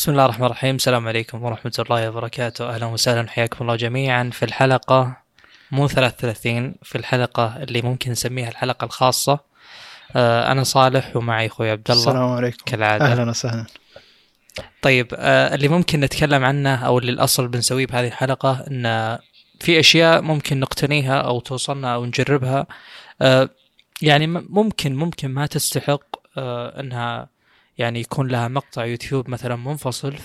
بسم الله الرحمن الرحيم. السلام عليكم ورحمة الله وبركاته. أهلا وسهلا. حياكم الله جميعا في الحلقة مو 33 في الحلقة اللي ممكن نسميها الحلقة الخاصة. آه، أنا صالح ومعي أخوي عبد الله. السلام عليكم. كالعادة. أهلا وسهلا. طيب آه، اللي ممكن نتكلم عنه أو اللي الأصل بنسويه بهذه الحلقة إن في أشياء ممكن نقتنيها أو توصلنا أو نجربها. آه، يعني ممكن ممكن ما تستحق إنها يعني يكون لها مقطع يوتيوب مثلا منفصل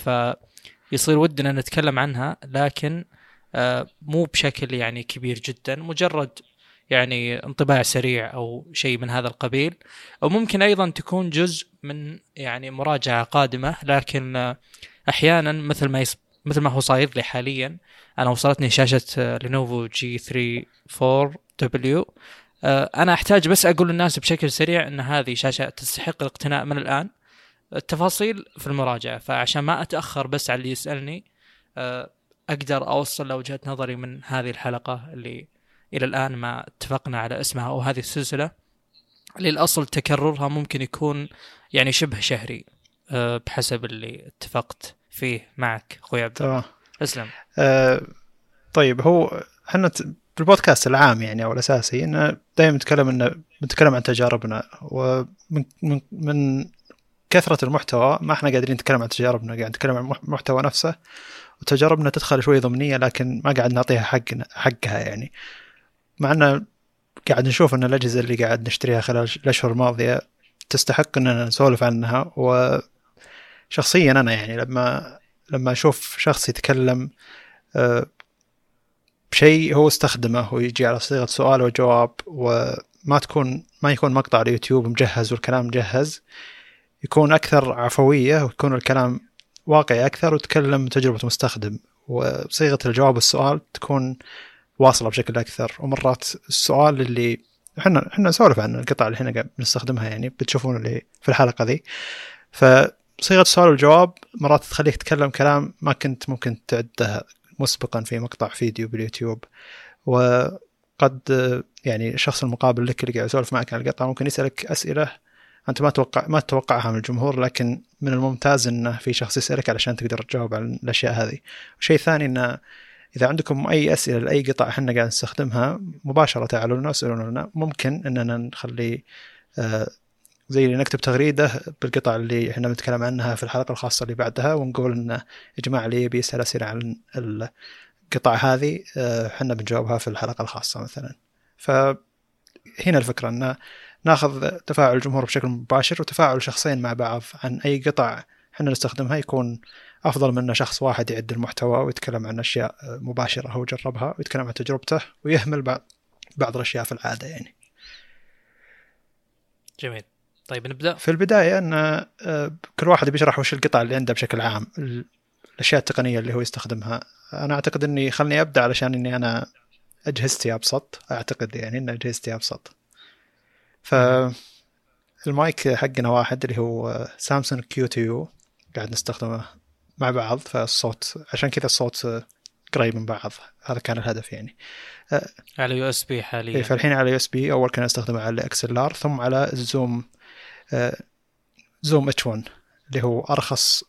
فيصير ودنا نتكلم عنها لكن آه، مو بشكل يعني كبير جدا مجرد يعني انطباع سريع أو شيء من هذا القبيل أو ممكن أيضا تكون جزء من يعني مراجعة قادمة لكن آه، أحيانا مثل ما. مثل ما هو صاير لي حاليا أنا وصلتني شاشة Lenovo G 3 4 دبليو أنا أحتاج بس أقول للناس بشكل سريع إن هذه شاشة تستحق الاقتناء من الآن التفاصيل في المراجعة فعشان ما أتأخر بس على اللي يسألني آه، أقدر أوصل وجهه نظري من هذه الحلقة اللي إلى الآن ما اتفقنا على اسمها أو هذه السلسلة. اللي الاصل تكررها ممكن يكون يعني شبه شهري أه، بحسب اللي اتفقت فيه معك أخوي عبد الله تمام. اسلم آه طيب هو إحنا ت- بالبودكاست العام يعني أو الأساسي إنه دائما نتكلم انه بنتكلم عن تجاربنا ومن من, من كثرة المحتوى ما إحنا قادرين نتكلم عن تجاربنا قاعد نتكلم عن المحتوى نفسه. وتجاربنا تدخل شوي ضمنية لكن ما قاعد نعطيها حقنا حقها يعني. مع إنه قاعد نشوف إن الأجهزة اللي قاعد نشتريها خلال الأشهر الماضية تستحق إننا نسولف عنها. وشخصيا أنا يعني لما لما أشوف شخص يتكلم آه، بشيء هو استخدمه ويجي على صيغة سؤال وجواب وما تكون ما يكون مقطع اليوتيوب مجهز والكلام مجهز. يكون أكثر عفوية ويكون الكلام واقعي أكثر وتكلم من تجربة مستخدم. وصيغة الجواب والسؤال تكون واصلة بشكل أكثر. ومرات السؤال اللي إحنا إحنا نسولف عن القطع اللي إحنا بنستخدمها يعني بتشوفون اللي في الحلقة ذي. فصيغة السؤال والجواب مرات تخليك تتكلم كلام ما كنت ممكن تعده مسبقا في مقطع فيديو باليوتيوب. وقد يعني الشخص المقابل لك اللي قاعد يسولف معك عن القطعه ممكن يسألك أسئلة أنت ما توقع ما تتوقعها من الجمهور لكن من الممتاز إنه في شخص يسألك علشان تقدر تجاوب على الأشياء هذه. الشيء الثاني إنه إذا عندكم أي أسئلة لأي قطع إحنا قاعد نستخدمها مباشرة تعالوا لنا واسألونا لنا ممكن إننا نخلي آه، زي اللي نكتب تغريدة بالقطع اللي إحنا بنتكلم عنها في الحلقة الخاصة اللي بعدها ونقول ان يا جماعة اللي يبي يسأل أسئلة عن القطع هذه آه، إحنا بنجاوبها في الحلقة الخاصة مثلا. فهنا الفكرة ان ناخذ تفاعل الجمهور بشكل مباشر وتفاعل شخصين مع بعض عن أي قطع إحنا نستخدمها يكون أفضل من شخص واحد يعد المحتوى ويتكلم عن أشياء مباشرة هو جربها ويتكلم عن تجربته ويهمل بعض بعض الأشياء في العادة يعني. جميل. طيب نبدأ؟ في البداية إن آه، كل واحد بيشرح وش القطع اللي عنده بشكل عام ال- الأشياء التقنية اللي هو يستخدمها. أنا أعتقد إني خلني أبدأ علشان إني أنا أجهزتي أبسط أعتقد يعني إن أجهزتي أبسط. ف المايك حقنا واحد اللي هو Samson Q2U قاعد نستخدمه مع بعض فالصوت عشان كذا الصوت قريب من بعض. هذا كان الهدف يعني. على USB إيه، حاليا فالحين على USB أول كنا نستخدمه على XLR ثم على ال Zoom Zoom H1 اللي هو أرخص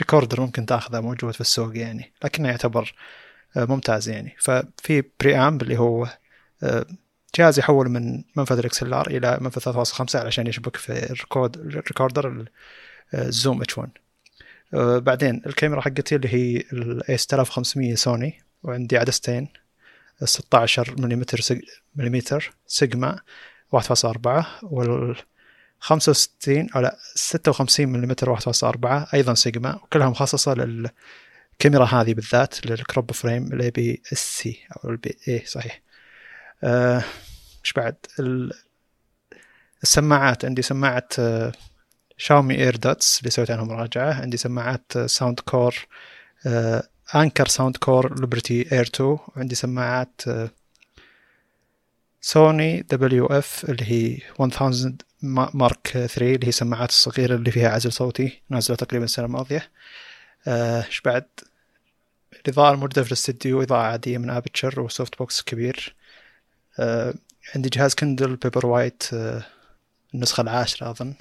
recorder ممكن تأخذه موجود في السوق يعني لكنه يعتبر آه، ممتاز يعني. ففي preamp اللي هو آه، جهاز يحول من منفذ ال XLR إلى منفذ 3.5 علشان يشبك في ال record ال recorder ال- ال Zoom H1 آه، بعدين الكاميرا حقتي اللي هي ال A6500 Sony وعندي عدستين 16 ملم مليمتر سيجما 1.4 وال 65 أو لا 56 ملم 1.4 أيضا سيجما وكلها مخصصة للكاميرا هذه بالذات لل crop frame ال APS-C أو ال PA صحيح. إيش بعد؟ ال- السماعات عندي سماعة آه، Xiaomi AirDots اللي سويت عنها مراجعة. عندي سماعات آه، Soundcore آه، Anker Soundcore Liberty Air 2 وعندي سماعات آه، Sony WF اللي هي 1000 ما- Mark 3 اللي هي السماعات الصغيرة اللي فيها عزل صوتي. نازلة تقريبا السنة الماضية. آه، إيش بعد؟ الإضاءة الموجودة في الاستديو إضاءة عادية من Aputure و softbox كبير. آه، عندي جهاز Kindle Paperwhite آه، النسخة العاشرة أظن.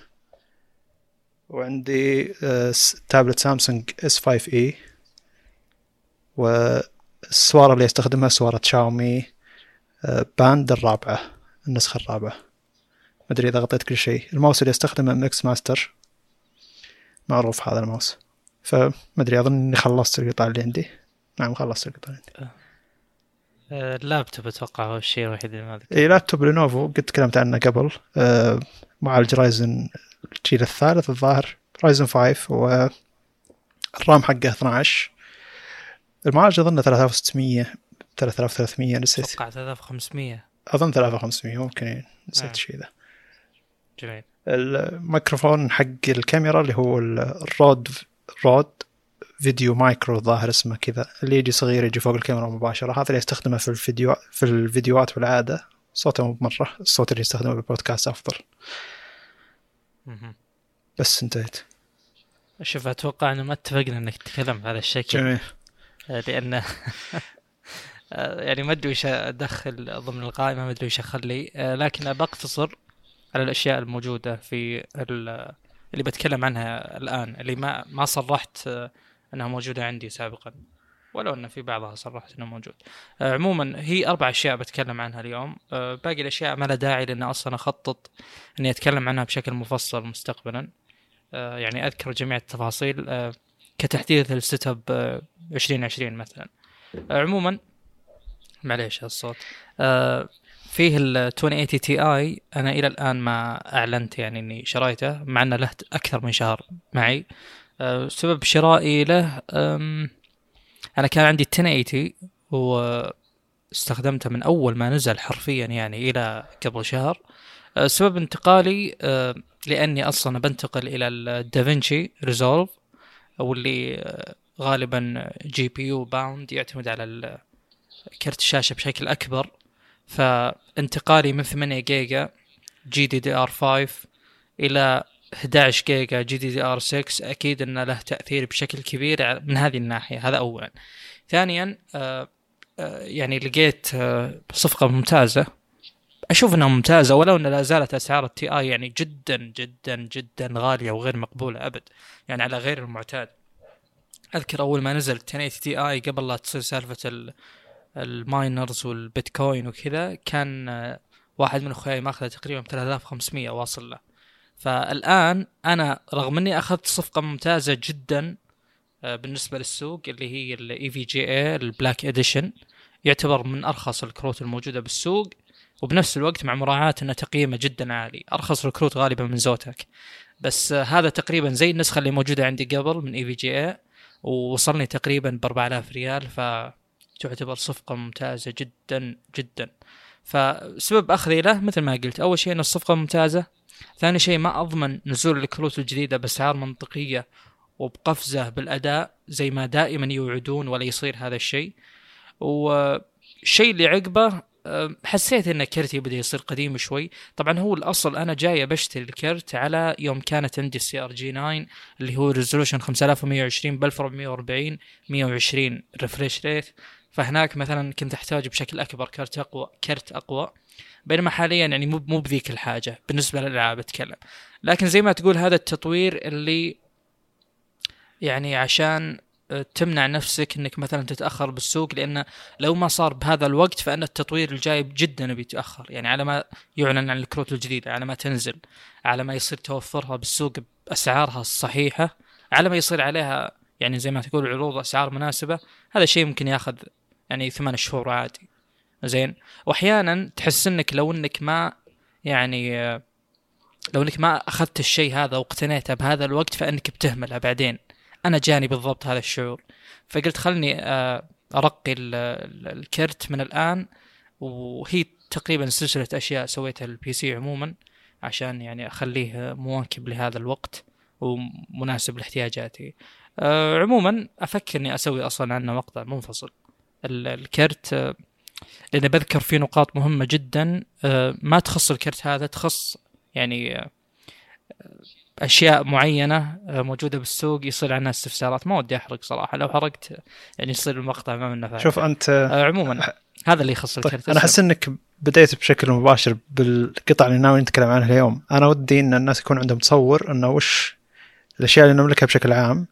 وعندي آه، tablet Samsung S5e. والسوارة اللي أستخدمها سوارة شاومي آه، Band الرابعة النسخة الرابعة. ما أدري إذا غطيت كل شيء. الماوس اللي أستخدمه MX Master. معروف هذا الماوس. فما أدري أظن إني خلصت القطع اللي عندي. نعم خلصت القطع اللي عندي. آه، اللابتوب أتوقع هو الشيء الوحيد اللي ما ذكرته. اي لابتوب لينوفو قد تكلمت عنه قبل. آه، معالج Ryzen الجيل الثالث الظاهر Ryzen 5 وال RAM حقه 12 المعالج أظن 3600 3300 نسيت. أتوقع 3500 أظن 3500 ممكن نسيت آه. الشيء ذا. جميل. الميكروفون حق الكاميرا اللي هو ال Rode Rode. VideoMicro ظاهر اسمه كذا. اللي يجي صغير يجي فوق الكاميرا مباشرة. هذا اللي يستخدمه في الفيديو في الفيديوهات بالعادة صوته مو بمرة. الصوت اللي يستخدمه بالبودكاست مهم. بس انتهيت. شوف أتوقع إنه ما اتفقنا إنك تتكلم بهذا الشكل. جميل. آه، لأن آه، يعني ما أدري وش أدخل ضمن القائمة ما أدري وش أخلي. آه، لكن بقتصر على الأشياء الموجودة في ال- اللي بتكلم عنها الآن اللي ما ما صرحت انها موجودة عندي سابقا. ولو إن في بعضها صرحت انه موجود. آه، عموما هي أربع أشياء بتكلم عنها اليوم. آه، باقي الأشياء ما لها داعي لأن أصلا أخطط إني أتكلم عنها بشكل مفصل مستقبلا. آه، يعني أذكر جميع التفاصيل كتحديث ال setup آه، 2020 مثلا. عموما معليش الصوت فيه ال 2080 Ti أنا إلى الآن ما أعلنت يعني إني شريته مع إنه له أكثر من شهر معي. سبب شرائي له أنا كان عندي 1080 واستخدمته من أول ما نزل حرفيا يعني إلى قبل شهر. آه، سبب انتقالي آه، لأني أصلا بنتقل إلى ال DaVinci Resolve واللي آه، غالبا GPU bound يعتمد على كرت الشاشة بشكل أكبر. فانتقالي من 8 جيجا GDDR 5 إلى 11 جيجا GDDR 6 أكيد إنه له تأثير بشكل كبير من هذه الناحية هذا اولا. ثانيا آه، آه، يعني لقيت آه، صفقة ممتازة. أشوف إنها ممتازة ولو إن لا زالت أسعار ال Ti يعني جدا جدا جدا غالية وغير مقبولة أبد يعني على غير المعتاد. أذكر أول ما نزل 1080 Ti قبل لا تصير سالفة ال- ال miners والبيتكوين وكذا كان واحد من أخوياي ماخذه تقريبا 3500 واصل له. فالآن أنا رغم أني أخذت صفقة ممتازة جدا آه، بالنسبة للسوق اللي هي ال EVGA ال Black Edition يعتبر من أرخص الكروت الموجودة بالسوق وبنفس الوقت مع مراعاة انه تقييمة جدا عالي، أرخص الكروت غالبا من Zotac. بس آه، هذا تقريبا زي النسخة اللي موجودة عندي قبل من EVGA ووصلني تقريبا ب 4000 ريال فتعتبر صفقة ممتازة جدا جدا. فسبب أخذي له مثل ما قلت أول شيء إن الصفقة ممتازة، ثاني شيء ما أضمن نزول الكروت الجديدة بأسعار منطقية وبقفزة بالأداء زي ما دائما يوعدون ولا يصير هذا الشيء. والشيء اللي عقبه حسيت إن كرتي بدا يصير قديم شوي. طبعا هو الأصل أنا جاي بشتري الكرت على يوم كانت عندي ال CRG 9 اللي هو resolution 5120 ب 1440 120 refresh rate فهناك مثلا كنت أحتاج بشكل أكبر كرت أقوى كرت أقوى. بينما حاليا يعني مو مو بذيك الحاجة بالنسبة للألعاب أتكلم. لكن زي ما تقول هذا التطوير اللي يعني عشان أه، تمنع نفسك إنك مثلا تتأخر بالسوق لأن لو ما صار بهذا الوقت فإن التطوير الجاي جدا بيتأخر. يعني على ما يعلن عن الكروت الجديده على ما تنزل على ما يصير توفرها بالسوق بأسعارها الصحيحة على ما يصير عليها يعني زي ما تقول عروض أسعار مناسبة هذا الشيء ممكن ياخذ يعني ثمان شهور عادي. زين. وأحيانا تحس إنك لو إنك ما يعني آه، لو إنك ما أخذت الشيء هذا واقتنيته بهذا الوقت فإنك بتهمله بعدين. أنا جاني بالضبط هذا الشعور. فقلت خلني آه، أرقي ال- ال- الكرت من الآن. وهي تقريبا سلسلة أشياء سويتها للبي سي عموما عشان يعني أخليه مواكب لهذا الوقت ومناسب لاحتياجاتي. آه، عموما أفكر إني أسوي أصلا عنه مقطع منفصل. ال- الكرت لأن بذكر فيه نقاط مهمة جدا آه، ما تخص الكرت هذا تخص يعني آه، أشياء معينة آه، موجودة بالسوق يصير عنها استفسارات. ما ودي أحرق صراحة. لو حرقت يعني يصير المقطع ما منه فائدة. شوف أنت عموما هذا اللي يخص طيب الكرت أنا أحس إنك بديت بشكل مباشر بالقطع اللي ناوي نتكلم عنها اليوم. أنا ودي إن الناس يكون عندهم تصور انه وش الأشياء اللي نملكها بشكل عام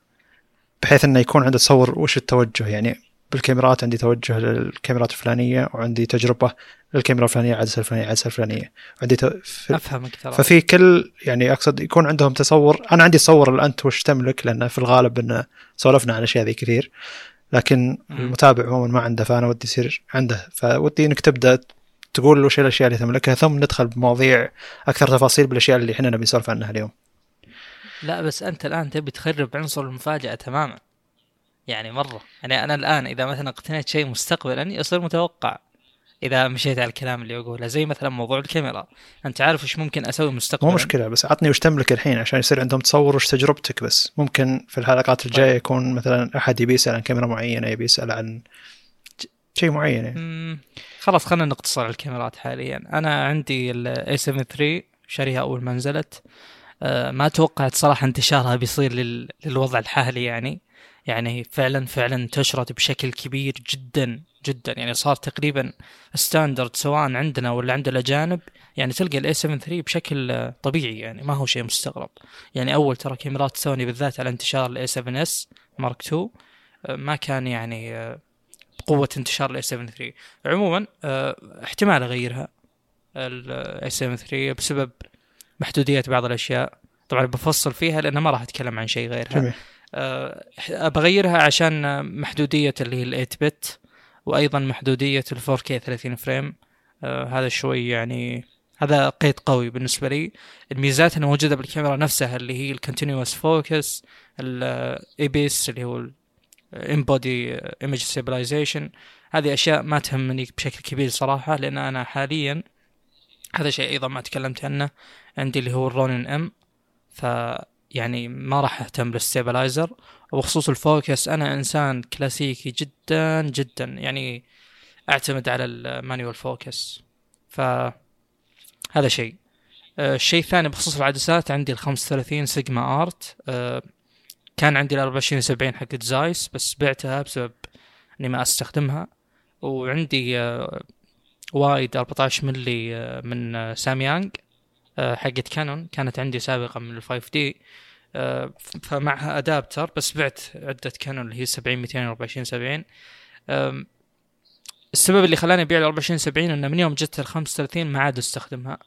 بحيث إنه يكون عنده تصور وش التوجه. يعني بالكاميرات عندي توجه للكاميرات الفلانية وعندي تجربة للكاميرا الفلانية عدسة الفلانية عدسة الفلانية. عندي ت... في... أفهمك ترى. ففي كل يعني أقصد يكون عندهم تصور. أنا عندي تصور اللي انت وش تملك لأن في الغالب إن سولفنا عن الاشياء ذي كثير. لكن مم. المتابع عموما ما عنده فأنا ودي يصير عنده. فودي إنك تبدأ تقول وش الأشياء اللي تملكها ثم ندخل بمواضيع أكثر تفاصيل بالأشياء اللي إحنا نبي نسولف عنها اليوم. لا بس أنت الآن تبي تخرب عنصر المفاجأة تماما. يعني مرة. يعني أنا الآن إذا مثلا اقتنيت شيء مستقبلا يصير متوقع. إذا مشيت على الكلام اللي أقوله زي مثلا موضوع الكاميرا. أنت عارف إيش ممكن أسوي مستقبلا؟ مو مشكلة بس عطني وش تملك الحين عشان يصير عندهم تصور وش تجربتك بس. ممكن في الحلقات الجاية طيب. يكون مثلا أحد يبي يسأل عن كاميرا معينة يبي يسأل عن شيء معين يعني. خلاص خلينا نقتصر على الكاميرات حاليا. أنا عندي ال A7 III شاريها أول ما نزلت. آه، ما توقعت صراحة انتشارها بيصير لل- للوضع الحالي يعني. يعني فعلا فعلا انتشرت بشكل كبير جدا جدا. يعني صار تقريبا standard سواء عندنا ولا عند الأجانب. يعني تلقى ال A 7 3 بشكل طبيعي يعني ما هو شيء مستغرب. يعني أول ترى كاميرات سوني بالذات على انتشار ال A 7 S Mark 2 آه، ما كان يعني آه، بقوة انتشار ال A 7 3 عموما آه، احتمال أغيرها ال A 7 3 بسبب محدودية بعض الأشياء. طبعا بفصل فيها لأن ما راح أتكلم عن شيء غيرها. جميل. بغيرها عشان محدودية اللي هي ال 8 bit وأيضا محدودية ال 4K 30 frame. أه هذا شوي يعني هذا قيد قوي بالنسبة لي. الميزات اللي موجودة بالكاميرا نفسها اللي هي ال continuous focus ال IBIS اللي هو ال in-body image stabilization هذه أشياء ما تهمني بشكل كبير صراحة لأن أنا حاليا هذا شيء أيضا ما تكلمت عنه عندي اللي هو ال Ronin M ف يعني ما راح أهتم بال stabilizer وبخصوص ال focus أنا إنسان كلاسيكي جدا جدا يعني أعتمد على ال manual focus ف هذا شيء. آه، الشيء الثاني بخصوص العدسات عندي ال 35 Sigma Art. آه، كان عندي ال 24 70 حقت Zeiss بس بعتها بسبب إني ما أستخدمها. وعندي آه، wide 14 ملي من Samyang حقت Canon. كانت عندي سابقا من ال 5 D فمعها adapter بس بعت عدسة Canon اللي هي 70 224 70 آم، السبب اللي خلاني أبيع ال 24 70 إنه من يوم جت ال 35 ما عاد أستخدمها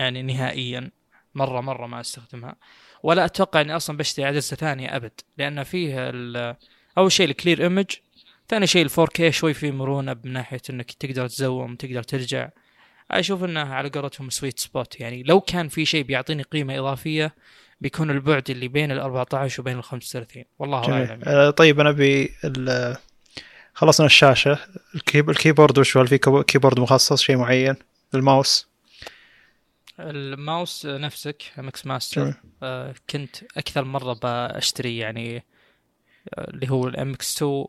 يعني نهائيا مرة مرة ما أستخدمها. ولا أتوقع إني أصلا بشتري عدسة ثانية أبد لأن فيها ال- أول شيء ال clear image ثاني شيء ال 4K شوي فيه مرونة من ناحية إنك تقدر ت zoom تقدر ترجع. أشوف انه على قولتهم sweet spot يعني لو كان في شيء بيعطيني قيمة إضافية بيكون البعد اللي بين ال 14 وبين ال 35 والله أعلم. آه، طيب أنا أبي خلصنا الشاشة. ال key- ال keyboard وش؟ هل في keybo- keyboard مخصص شيء معين؟ الماوس؟ الماوس نفسك MX Master. آه كنت أكثر مرة بشتري يعني آه، اللي هو ال MX 2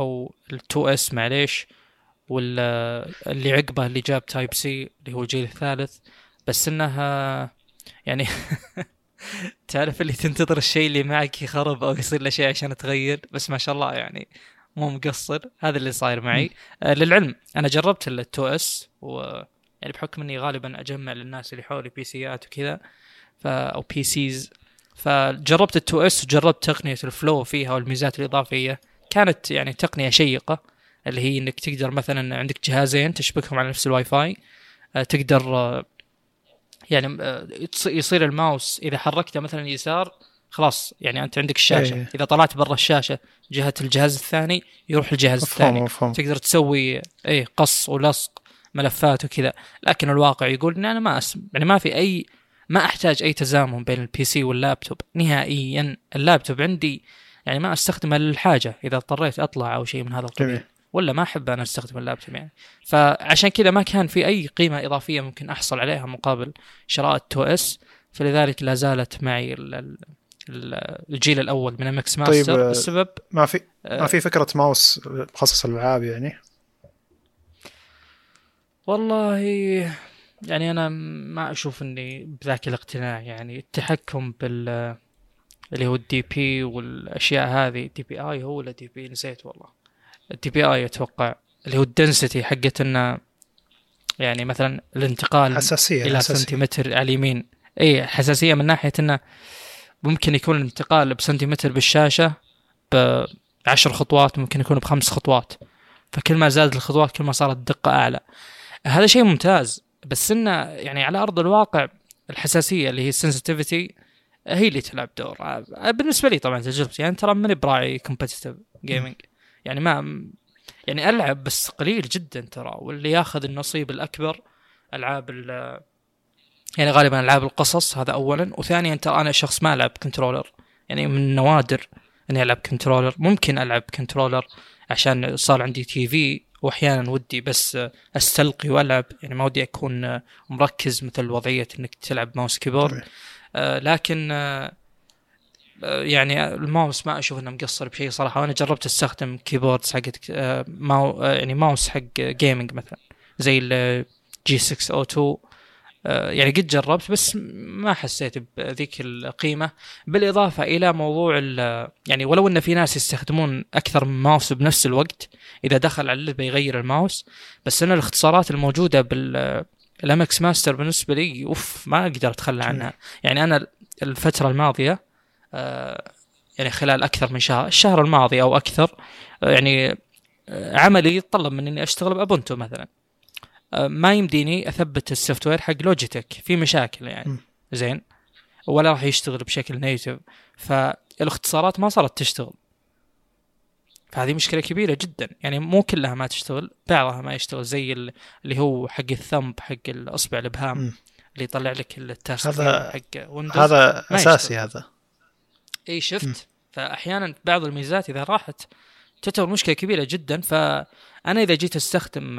أو ال 2 S معليش واللي عقبه اللي جاب type C اللي هو الجيل الثالث بس إنها يعني تعرف اللي تنتظر الشيء اللي معك يخرب أو يصير له شيء عشان تغير بس ما شاء الله يعني مو مقصر. هذا اللي صاير معي. آه للعلم أنا جربت ال 2 S و يعني بحكم إني غالبا أجمع للناس اللي حولي PC ات وكذا ف أو PCs. فجربت ال 2 S وجربت تقنية ال Flow فيها والميزات الإضافية. كانت يعني تقنية شيقة اللي هي إنك تقدر مثلا عندك جهازين تشبكهم على نفس الواي فاي. آه، تقدر آه، يعني آه، يصير الماوس إذا حركته مثلا يسار خلاص يعني أنت عندك الشاشة. إيه. إذا طلعت برا الشاشة جهة الجهاز الثاني يروح الجهاز مفهوم الثاني. مفهوم. تقدر تسوي إيه قص ولصق ملفات وكذا. لكن الواقع يقول إن أنا ما أس... يعني ما في أي ما أحتاج أي تزامن بين ال PC واللابتوب. نهائيا اللابتوب عندي يعني ما أستخدمه للحاجة. إذا اضطريت أطلع أو شيء من هذا القبيل. ولا ما أحب أنا أستخدم اللابتوب يعني. فعشان كذا ما كان في أي قيمة إضافية ممكن أحصل عليها مقابل شراء ال 2S. فلذلك لا زالت معي ال- ال- ال- الجيل الأول من ال MX Master آه، بسبب ما في آه، ما في فكرة ماوس مخصص للالعاب يعني؟ والله يعني أنا ما أشوف إني بذاك الاقتناع يعني. التحكم بال اللي هو ال DP والأشياء هذه DPI هو ولا DP نسيت والله. ال DPI أتوقع اللي هو ال density حقت إنه يعني مثلا الانتقال حساسية إلى حساسية. سنتيمتر على اليمين. إي حساسية من ناحية إنه ممكن يكون الانتقال بسنتيمتر بالشاشة بعشر خطوات ممكن يكون بخمس خطوات. فكل ما زادت الخطوات كل ما صارت الدقة أعلى. هذا شيء ممتاز بس إنه يعني على أرض الواقع الحساسية اللي هي ال sensitivity هي اللي تلعب دور. بالنسبة لي طبعا تجربتي يعني ترى ماني براعي competitive gaming يعني ما يعني ألعب بس قليل جدا ترى واللي ياخذ النصيب الأكبر ألعاب يعني غالبا ألعاب القصص هذا اولا وثانيا ترى أنا شخص ما ألعب controller. يعني من النوادر إني ألعب controller. ممكن ألعب controller عشان صار عندي TV واحيانا ودي بس أستلقي وألعب. يعني ما ودي أكون مركز مثل وضعية إنك تلعب mouse keyboard. آه لكن آه يعني الماوس ما أشوف إنه مقصر بشيء صراحة. وأنا جربت أستخدم keyboards حقت آه ماو آه يعني ماوس حق gaming مثلا. زي ال G602 يعني قد جربت بس ما حسيت بذيك القيمة. بالإضافة إلى موضوع يعني ولو إن في ناس يستخدمون أكثر من ماوس بنفس الوقت إذا دخل على اللعبة يغير الماوس. بس أنا الاختصارات الموجودة بال ال MX Master بالنسبة لي أوف ما أقدر أتخلى عنها. يعني أنا الفترة الماضية يعني خلال أكثر من شهر الشهر الماضي أو أكثر آه، يعني آه، عملي يتطلب مني إني أشتغل ب Ubuntu مثلا. ما يمديني أثبت ال software حق Logitech في مشاكل يعني. زين. ولا راح يشتغل بشكل native. فالاختصارات ما صارت تشتغل. فهذه مشكلة كبيرة جدا. يعني مو كلها ما تشتغل بعضها ما يشتغل زي اللي هو حق ال thumb حق الأصبع الإبهام. اللي يطلع لك ال task هذا حق Windows هذا أساسي هذا. اي شفت فأحيانا بعض الميزات إذا راحت تعتبر مشكلة كبيرة جدا. فأنا إذا جيت أستخدم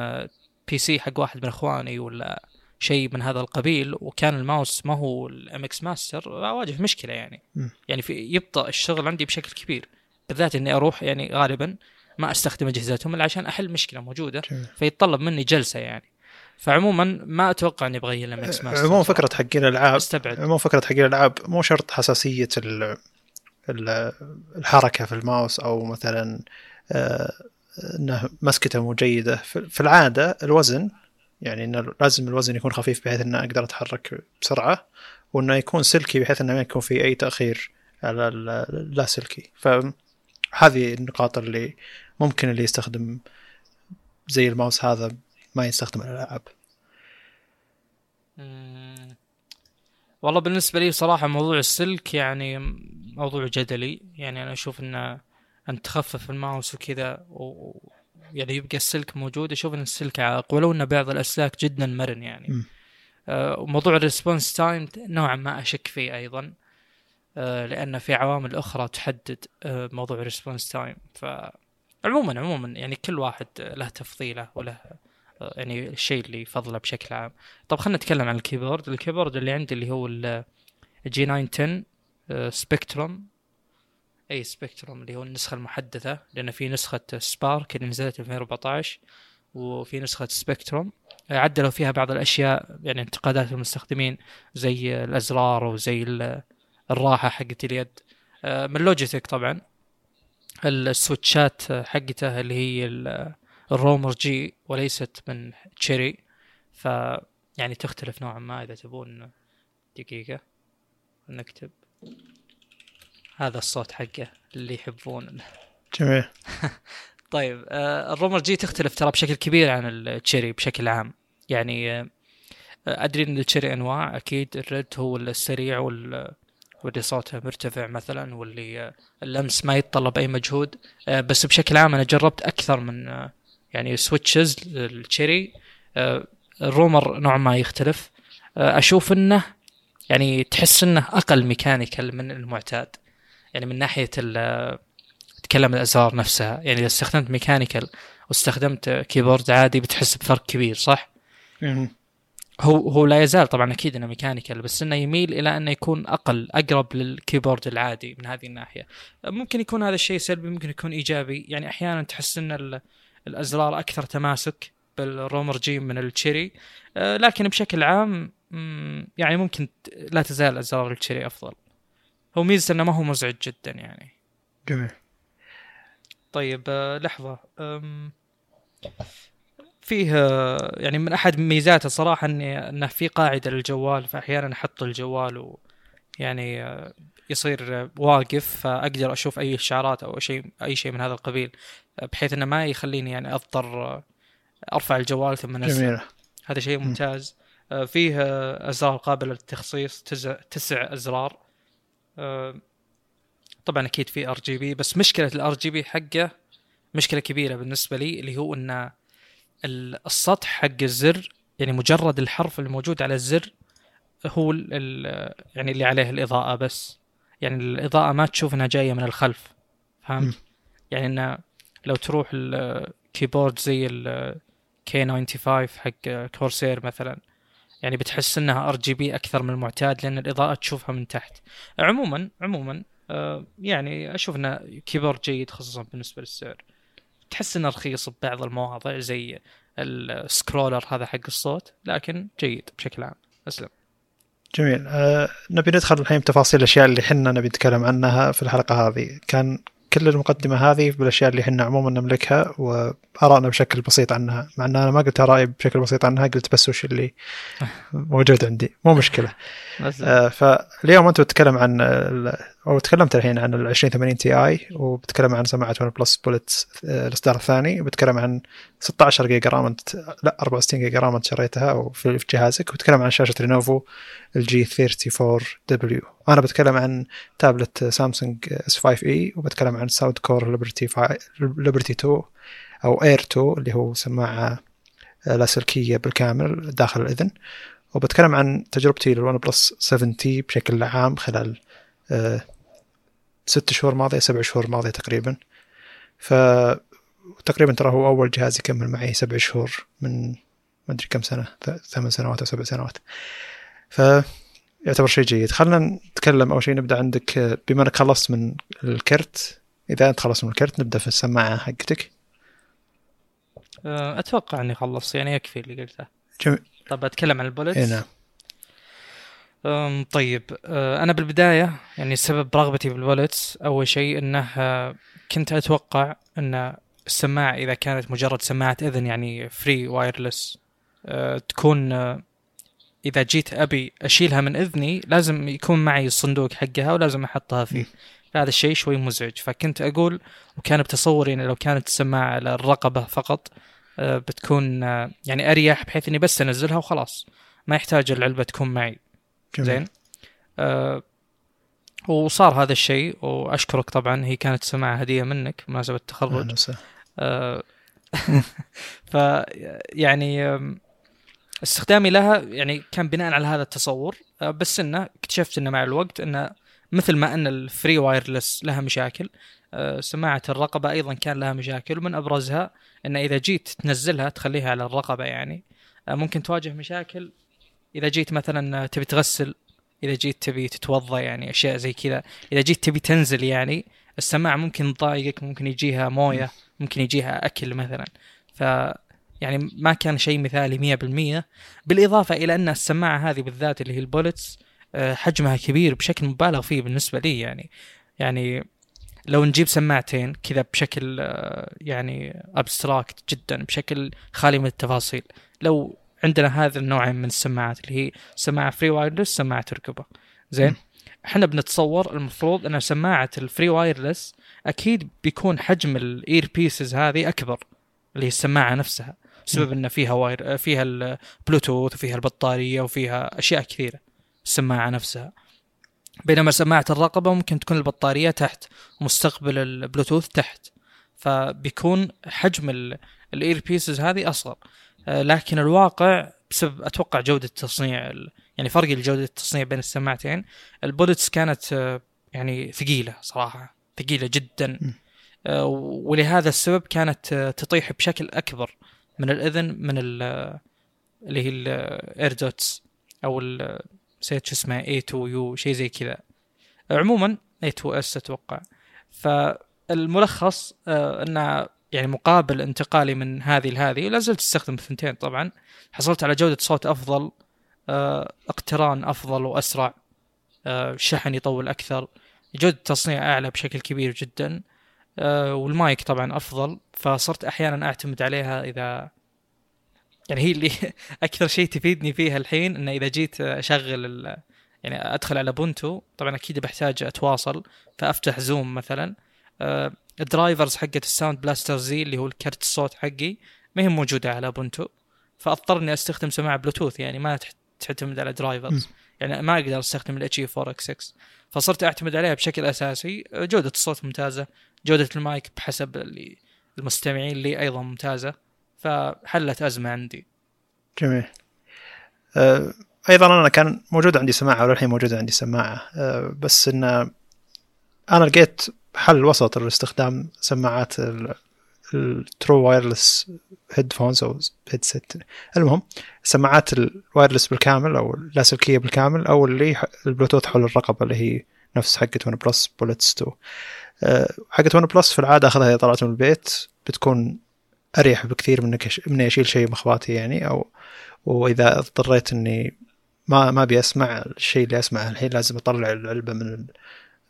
PC حق واحد من إخواني ولا شيء من هذا القبيل وكان الماوس ما هو ال MX Master أواجه مشكلة يعني. م. يعني في يبطأ الشغل عندي بشكل كبير بالذات إني أروح يعني غالبا ما أستخدم أجهزتهم إلا عشان أحل مشكلة موجودة جميل. فيتطلب مني جلسة يعني. فعموما ما أتوقع إني أبغى ال MX Master عموما فكرة حقين الألعاب أستبعد. عموما فكرة حقين الألعاب مو شرط حساسية ال الحركة في الماوس أو مثلا آه، إنه مسكته مو جيدة. في العادة الوزن يعني إنه لازم الوزن يكون خفيف بحيث إنه أقدر أتحرك بسرعة وإنه يكون سلكي بحيث إنه ما يكون في أي تأخير على اللاسلكي فهذه النقاط اللي ممكن اللي يستخدم زي الماوس هذا ما يستخدم الألعاب. والله بالنسبة لي صراحة موضوع السلك يعني موضوع جدلي يعني أنا أشوف انه أن تخفف الماوس وكذا و... يعني يبقى السلك موجود. أشوف إن السلك عائق ولو إن بعض الأسلاك جدا مرن يعني. آه وموضوع ال response time نوعا ما أشك فيه أيضا. آه، لأن في عوامل أخرى تحدد آه، موضوع ال response time. ف عموما عموما يعني كل واحد له تفضيله وله آه، يعني الشيء اللي يفضله بشكل عام. طب خلينا نتكلم عن ال keyboard. ال keyboard اللي عندي اللي هو ال G910 Spectrum أي Spectrum اللي هو النسخة المحدثة لأن في نسخة Spark اللي نزلت 2014 وفي نسخة Spectrum عدلوا فيها بعض الأشياء يعني انتقادات المستخدمين زي الأزرار وزي الراحة حقت اليد. آه، من Logitech طبعا. ال switchات حقته اللي هي ال Romer-G وليست من Cherry ف يعني تختلف نوعا ما إذا تبون دقيقة. نكتب. هذا الصوت حقه اللي يحبون جميل. طيب آه، ال Romer-G تختلف ترى بشكل كبير عن ال Cherry بشكل عام. يعني آه، أدري إن ال Cherry أنواع أكيد ال red هو السريع وال واللي صوته مرتفع مثلا واللي اللمس ما يتطلب أي مجهود. آه، بس بشكل عام أنا جربت أكثر من آه، يعني switches ال Cherry آه، ال Romer نوعا ما يختلف. أشوف إنه يعني تحس إنه أقل mechanical من المعتاد. يعني من ناحية تكلم الازرار نفسها. يعني إذا استخدمت mechanical واستخدمت keyboard عادي بتحس بفرق كبير صح؟ هو هو لا يزال طبعا أكيد إنه mechanical بس إنه يميل إلى إنه يكون أقل أقرب لل keyboard العادي من هذه الناحية. ممكن يكون هذا الشيء سلبي ممكن يكون إيجابي. يعني أحيانا تحس إن الأزرار أكثر تماسك. بال Romer-G من ال Cherry. آه، لكن بشكل عام يعني ممكن لا تزال ازرار ال Cherry أفضل. هو ميزة إنه ما هو مزعج جدا يعني. جميل. طيب آه، لحظة. فيه يعني من أحد ميزاته صراحة اني إنه في قاعدة للجوال فاحيانا أحط الجوال يعني آه، يصير واقف فأقدر أشوف أي إشعارات أو شيء أي شيء من هذا القبيل بحيث إنه ما يخليني يعني أضطر أرفع الجوال ثم انزل هذا شيء ممتاز. فيه أزرار قابلة للتخصيص تسع أزرار. طبعا أكيد في RGB بس مشكلة ال RGB حقه مشكلة كبيرة بالنسبة لي اللي هو إن السطح حق الزر يعني مجرد الحرف الموجود على الزر هو ال يعني اللي عليه الإضاءة بس. يعني الإضاءة ما تشوف إنها جاية من الخلف. فهمت؟ يعني انه لو تروح ال keyboard زي K95 حق Corsair مثلا. يعني بتحس إنها RGB أكثر من المعتاد لأن الإضاءة تشوفها من تحت. عموما عموما آه يعني أشوف انه keyboard جيد خصوصا بالنسبة للسعر تحس إنه رخيص ببعض المواضع زي ال scroller هذا حق الصوت لكن جيد بشكل عام. أسلم. جميل. أه نبي ندخل الحين بتفاصيل الأشياء اللي إحنا نبي نتكلم عنها في الحلقة هذه. كان كل المقدمة هذه بالأشياء اللي إحنا عموما نملكها وآرائنا بشكل بسيط عنها. مع إن أنا ما قلت آرائي بشكل بسيط عنها قلت بس وش اللي موجود عندي. مو مشكلة. آه فاليوم أنت بتتكلم عن أو تكلمت الحين عن ال 2080 Ti وبتكلم عن سماعة OnePlus Bullets الإصدار الثاني. وبتكلم عن 16 giga RAM لا 64 giga RAM انت شريتها في جهازك. وبتكلم عن شاشة Lenovo ال G34w أنا بتكلم عن tablet Samsung S5e وبتكلم عن Soundcore Liberty Liberty 2 أو Air 2 اللي هو سماعة لاسلكيه بالكامل داخل الإذن. وبتكلم عن تجربتي لل OnePlus 7T بشكل عام خلال آه، ست شهور ماضية سبع شهور ماضية تقريبا. ف تقريبا ترى هو أول جهاز يكمل معي سبع شهور من ما أدري كم سنة ثمان سنوات أو سبع سنوات. ف يعتبر شيء جيد. خلينا نتكلم أول شيء نبدأ عندك بما أنك خلصت من الكرت. إذا أنت خلصت من الكرت نبدأ في السماعة حقتك. أه، أتوقع إني خلصت يعني يكفي اللي قلته. جميل. طب أتكلم عن ال Bullets إيه نعم. طيب أه، أنا بالبداية يعني سبب رغبتي بال Bullets أول شيء إنه أه، كنت أتوقع إن السماعة إذا كانت مجرد سماعة إذن يعني free wireless تكون أه، إذا جيت أبي أشيلها من إذني لازم يكون معي الصندوق حقها ولازم أحطها فيه. هذا الشيء شوي مزعج. فكنت أقول وكان بتصوري يعني لو كانت السماعة على الرقبة فقط بتكون يعني أريح بحيث إني بس أنزلها وخلاص. ما يحتاج العلبة تكون معي. زين. آه وصار هذا الشيء وأشكرك طبعا هي كانت سماعة هدية منك بمناسبة التخرج. آه ف يعني استخدامي لها يعني كان بناء على هذا التصور. آه بس إنه اكتشفت إنه مع الوقت إنه مثل ما إن ال free wireless لها مشاكل آه سماعة الرقبة أيضا كان لها مشاكل ومن أبرزها إنه إذا جيت تنزلها تخليها على الرقبة يعني آه ممكن تواجه مشاكل إذا جيت مثلا تبي تغسل إذا جيت تبي تتوضأ يعني أشياء زي كذا إذا جيت تبي تنزل يعني السماعه ممكن تضايقك ممكن يجيها موية ممكن يجيها أكل مثلا. ف يعني ما كان شيء مثالي 100% بالإضافة إلى أن السماعة هذه بالذات اللي هي ال Bullets آه، حجمها كبير بشكل مبالغ فيه بالنسبة لي يعني. يعني لو نجيب سماعتين كذا بشكل آه، يعني abstract جدا بشكل خالي من التفاصيل. لو عندنا هذا النوع من السماعات اللي هي سماعة free wireless سماعة رقبة. زين؟ إحنا بنتصور المفروض إن سماعة ال free wireless أكيد بيكون حجم ال ear pieces هذه أكبر اللي هي السماعة نفسها. بسبب إن فيها wire فيها البلوتوث وفيها البطارية وفيها أشياء كثيرة السماعة نفسها. بينما سماعة الرقبة ممكن تكون البطارية تحت ومستقبل البلوتوث تحت. فبيكون حجم ال ear pieces هذه أصغر. لكن الواقع بسبب أتوقع جودة التصنيع يعني فرق الجودة التصنيع بين السماعتين. ال Bullets كانت آه، يعني ثقيلة صراحة ثقيلة جدا. آه، ولهذا السبب كانت تطيح بشكل أكبر من الإذن من اللي هي ال AirDots أو نسيت شو اسمها A2U شيء زي كذا. عموما Air 2S أتوقع. فالملخص ان يعني مقابل انتقالي من هذه لهذه لا زلت أستخدم الثنتين طبعا. حصلت على جودة صوت أفضل آه، اقتران أفضل وأسرع آه، شحن يطول أكثر. جودة التصنيع أعلى بشكل كبير جدا آه، والمايك طبعا أفضل. فصرت أحيانا أعتمد عليها إذا يعني هي اللي أكثر شيء تفيدني فيها الحين إنه إذا جيت أشغل يعني أدخل على Ubuntu طبعا أكيد بحتاج أتواصل. فأفتح Zoom مثلا ال drivers حقت ال Sound Blaster زي اللي هو الكرت الصوت حقي ما هي موجودة على Ubuntu فأضطر إني أستخدم سماعة بلوتوث يعني ما تعتمد على drivers يعني ما أقدر أستخدم الاتش اي 4 إكس 6 فصرت أعتمد عليها بشكل أساسي. جودة الصوت ممتازة. جودة المايك بحسب اللي المستمعين لي أيضا ممتازة. فحلت أزمة عندي. جميل. أه أيضا أنا كان موجود عندي سماعة وللحين موجودة عندي سماعة. أه بس ان أنا لقيت حل وسط لاستخدام سماعات ال true wireless headphones أو headset المهم سماعات ال wireless بالكامل أو اللاسلكيه بالكامل أو اللي البلوتوث حول الرقبة اللي هي نفس حقة OnePlus Bullets 2 حقة OnePlus في العادة أخذها إذا طلعت من البيت بتكون أريح بكثير من إني أشيل شيء مخباتي يعني أو وإذا اضطريت إني ما ما أبي أسمع الشيء اللي أسمعه الحين لازم أطلع العلبه من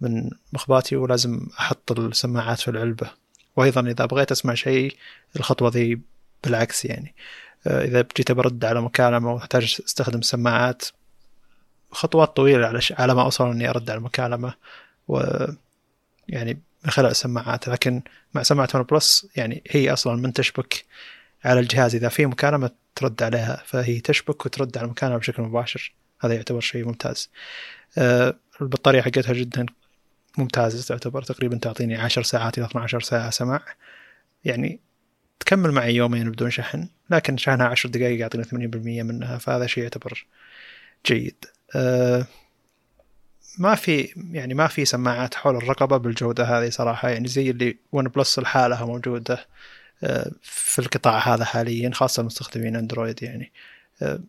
من مخباتي ولازم أحط السماعات في العلبة. وأيضا إذا بغيت أسمع شيء الخطوة ذي بالعكس يعني. آه، إذا جيت برد على مكالمه واحتاج أستخدم سماعات خطوات طويلة على على ما أوصل إني أرد على المكالمه و يعني من خلال السماعات. لكن مع سماعة ون بلس يعني هي أصلا من تشبك على الجهاز. إذا في مكالمه ترد عليها فهي تشبك وترد على المكالمه بشكل مباشر. هذا يعتبر شيء ممتاز. آه، البطارية حقتها جدا ممتازة تعتبر تقريبا تعطيني 10 ساعات إلى 12 ساعة سماع. يعني تكمل معي يومين بدون شحن لكن شحنها 10 دقائق يعطيني 80% منها فهذا شيء يعتبر جيد. أه ما في يعني ما في سماعات حول الرقبة بالجودة هذه صراحة. يعني زي اللي ون بلس لحالها موجودة أه في القطاع هذا حاليا خاصة مستخدمين أندرويد يعني. أه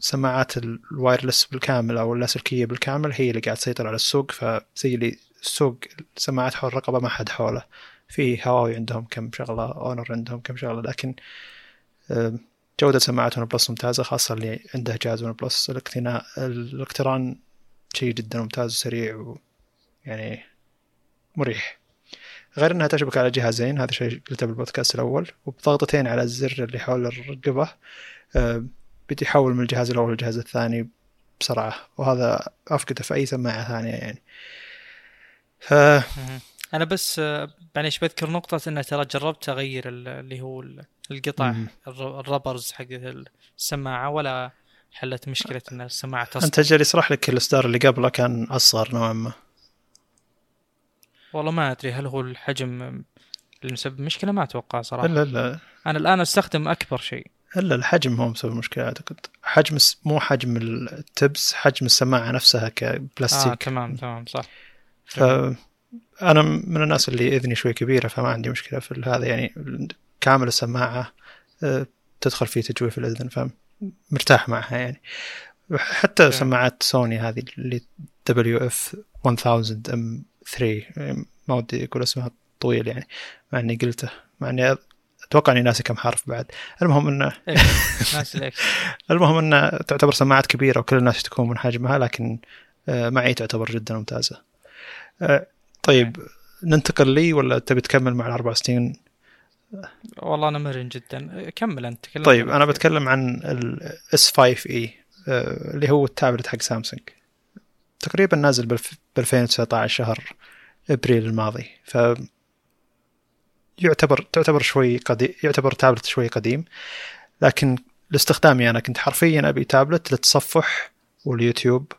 سماعات ال wireless بالكامل أو اللاسلكيه بالكامل هي اللي قاعد تسيطر على السوق فزي اللي السوق سماعات حول الرقبة ما حد حوله. في هواوي عندهم كم شغلة Honor عندهم كم شغلة لكن جودة سماعات OnePlus ممتازة خاصة اللي عنده جهاز OnePlus. الاقتناء الاقتران شيء جدا ممتاز وسريع ويعني مريح. غير إنها تشبك على جهازين هذا شيء قلته بالبودكاست الأول. وبضغطتين على الزر اللي حول الرقبة بدي يحول من الجهاز الأول للجهاز الثاني بسرعة. وهذا أفقده في أي سماعة ثانية يعني. ف أنا بس معليش بذكر نقطة إنه ترى جربت أغير اللي هو القطع الربرز حق السماعة ولا حلت مشكلة إن السماعة تصل أنت أجل يصرح لك الإصدار اللي قبله كان أصغر نوعا ما. والله ما أدري هل هو الحجم اللي مسبب مشكلة ما أتوقع صراحة. لا لا أنا الآن أستخدم أكبر شيء. الا الحجم هو مسبب مشكلة أعتقد. حجم مو حجم ال tips حجم السماعة نفسها كبلاستيك. آه تمام تمام صح. فأنا من الناس اللي إذني شوي كبيرة فما عندي مشكلة في هذا يعني كامل السماعة آه، تدخل في تجويف الأذن فمرتاح معها يعني. حتى yeah. سماعات سوني هذه اللي WF 1000 XM 3 ما ودي أقول اسمها طويل يعني مع إني قلته مع إني أتوقع إني ناسي كم حرف بعد. المهم إنه إيه، المهم إنه تعتبر سماعات كبيرة وكل الناس تكون من حجمها لكن آه، معي تعتبر جدا ممتازة. طيب ننتقل لي ولا تبي تكمل مع الأربع سنين؟ والله أنا مرن جدا. كمل أنت طيب أنا بتكلم عن الاس 5 اي اللي هو التابلت حق سامسونج. تقريبا نازل ب 2019 شهر إبريل الماضي. ف يعتبر تعتبر شوي قديم يعتبر تابلت شوي قديم. لكن لاستخدامي أنا كنت حرفيا أبي تابلت للتصفح واليوتيوب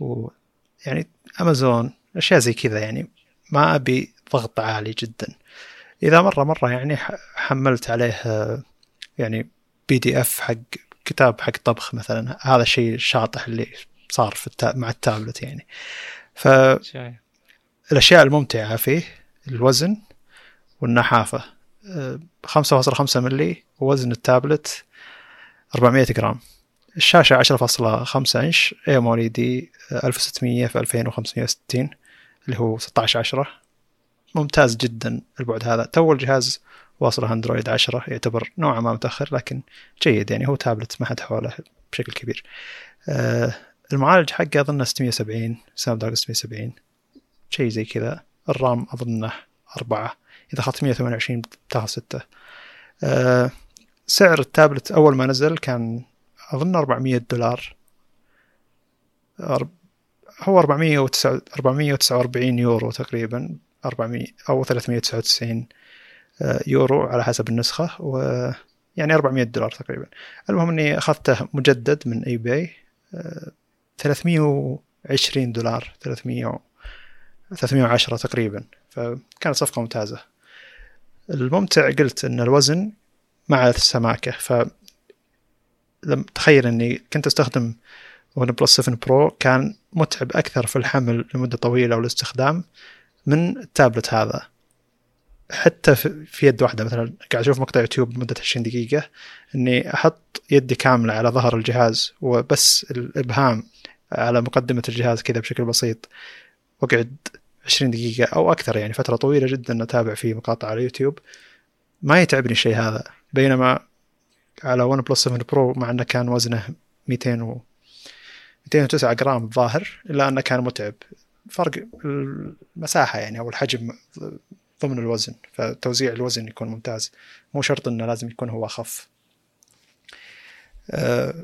ويعني أمازون أشياء زي كذا يعني. ما أبي ضغط عالي جدا. إذا مرة مرة يعني حملت عليه يعني PDF حق كتاب حق طبخ مثلا. هذا الشيء الشاطح اللي صار في التا... مع التابلت يعني. ف الأشياء الممتعة فيه الوزن والنحافة. 5.5 ملي ووزن التابلت 400 جرام. الشاشة 10.5 inch AMOLED 1600 في 2560 اللي هو 16 10 ممتاز جدا البعد هذا. تو الجهاز واصله أندرويد 10 يعتبر نوعا ما متأخر لكن جيد يعني. هو تابلت ما حد حوله بشكل كبير. آه المعالج حقه أظنه 670 Snapdragon 670 شيء زي كذا. ال RAM أظنه 4 إذا أخذت 128 بتاخذ 6 آه سعر التابلت أول ما نزل كان أظن 400 دولار. هو 449 يورو تقريبا 400 أو 399 آه، يورو على حسب النسخة و يعني 400 دولار تقريبا. المهم إني أخذته مجدد من eBay 320 دولار 300 310 تقريبا. فكانت صفقة ممتازة. الممتع قلت إن الوزن مع السماكة ف تخيل إني كنت أستخدم OnePlus 7 Pro كان متعب أكثر في الحمل لمدة طويلة والاستخدام من التابلت هذا. حتى في يد واحدة مثلا قاعد أشوف مقطع يوتيوب لمدة 20 دقيقة إني أحط يدي كاملة على ظهر الجهاز وبس الإبهام على مقدمة الجهاز كذا بشكل بسيط. وأقعد 20 دقيقة أو أكثر يعني فترة طويلة جدا أتابع في مقاطع على اليوتيوب ما يتعبني الشيء هذا بينما على OnePlus 7 Pro مع إنه كان وزنه 200 و 209 جرام الظاهر إلا أنه كان متعب. فرق المساحة يعني أو الحجم ضمن الوزن فتوزيع الوزن يكون ممتاز. مو شرط إنه لازم يكون هو اخف أه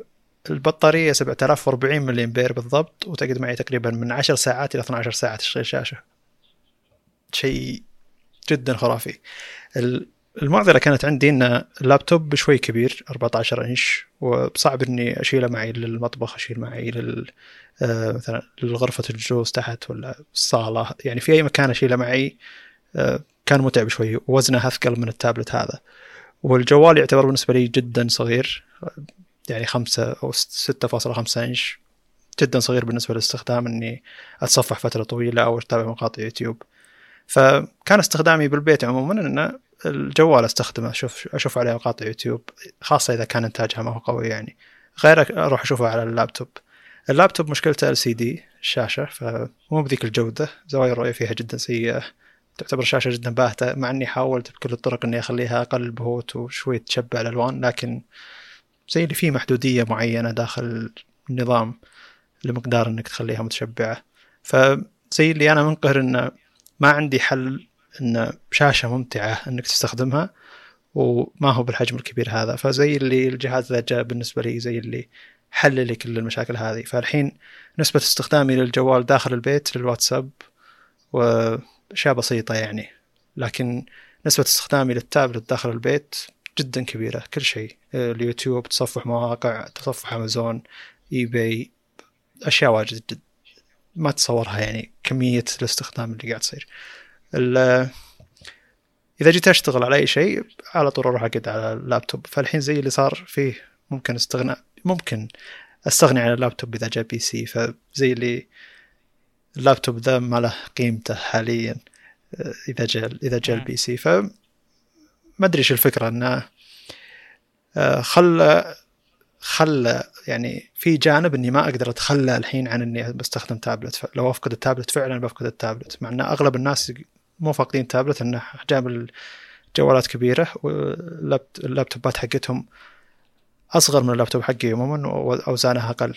البطارية 7040 ملي امبير بالضبط وتقعد معي تقريبا من 10 ساعات إلى 12 ساعة تشغيل شاشة. شيء جدا خرافي. المعضلة كانت عندي إن اللابتوب شوي كبير 14 إنش وصعب إني أشيله معي للمطبخ أشيل معي لل آه، مثلا لغرفة الجلوس تحت ولا الصالة. يعني في أي مكان أشيله معي آه، كان متعب شوي وزنه أثقل من التابلت هذا. والجوال يعتبر بالنسبة لي جدا صغير يعني خمسة أو ستة فاصلة خمسة إنش. جدا صغير بالنسبة للاستخدام إني أتصفح فترة طويلة أو أتابع مقاطع يوتيوب. فكان استخدامي بالبيت عموما إن الجوال أستخدمه أشوف أشوف عليه مقاطع يوتيوب خاصة إذا كان إنتاجها ما هو قوي يعني. غير أروح أشوفه على اللابتوب. اللابتوب مشكلته LCD الشاشة فمو بذيك الجودة. زوايا الرؤية فيها جدا سيئة. تعتبر شاشة جدا باهتة مع إني حاولت بكل الطرق إني أخليها أقل بهوت وشوي تشبع الألوان لكن زي اللي فيه محدودية معينة داخل النظام لمقدار إنك تخليها متشبعة. فزي اللي أنا منقهر إنه ما عندي حل إن شاشة ممتعة إنك تستخدمها وما هو بالحجم الكبير هذا. فزي اللي الجهاز ذا جاء بالنسبة لي زي اللي حل لي كل المشاكل هذه. فالحين نسبة استخدامي للجوال داخل البيت للواتساب وأشياء بسيطة يعني. لكن نسبة استخدامي للتابلت داخل البيت جدا كبيرة. كل شيء اليوتيوب تصفح مواقع تصفح أمازون eBay أشياء واجد ما تصورها يعني كمية الاستخدام اللي قاعد تصير. إذا جيت أشتغل على أي شيء على طول أروح أقعد على اللابتوب. فالحين زي اللي صار فيه ممكن أستغنى ممكن أستغني عن اللابتوب إذا جاء PC. فزي اللي اللابتوب ذا ما له قيمته حاليا إذا جاء إذا جاء ال PC. ف ما أدري إيش الفكرة إنه آه، خلى خلى يعني في جانب إني ما أقدر أتخلى الحين عن إني بستخدم تابلت. لو أفقد التابلت فعلا بفقد التابلت مع إن أغلب الناس مو فاقدين تابلت إنه احجام الجوالات كبيرة واللابتوبات حقتهم أصغر من اللابتوب حقي عموما وأوزانها أقل.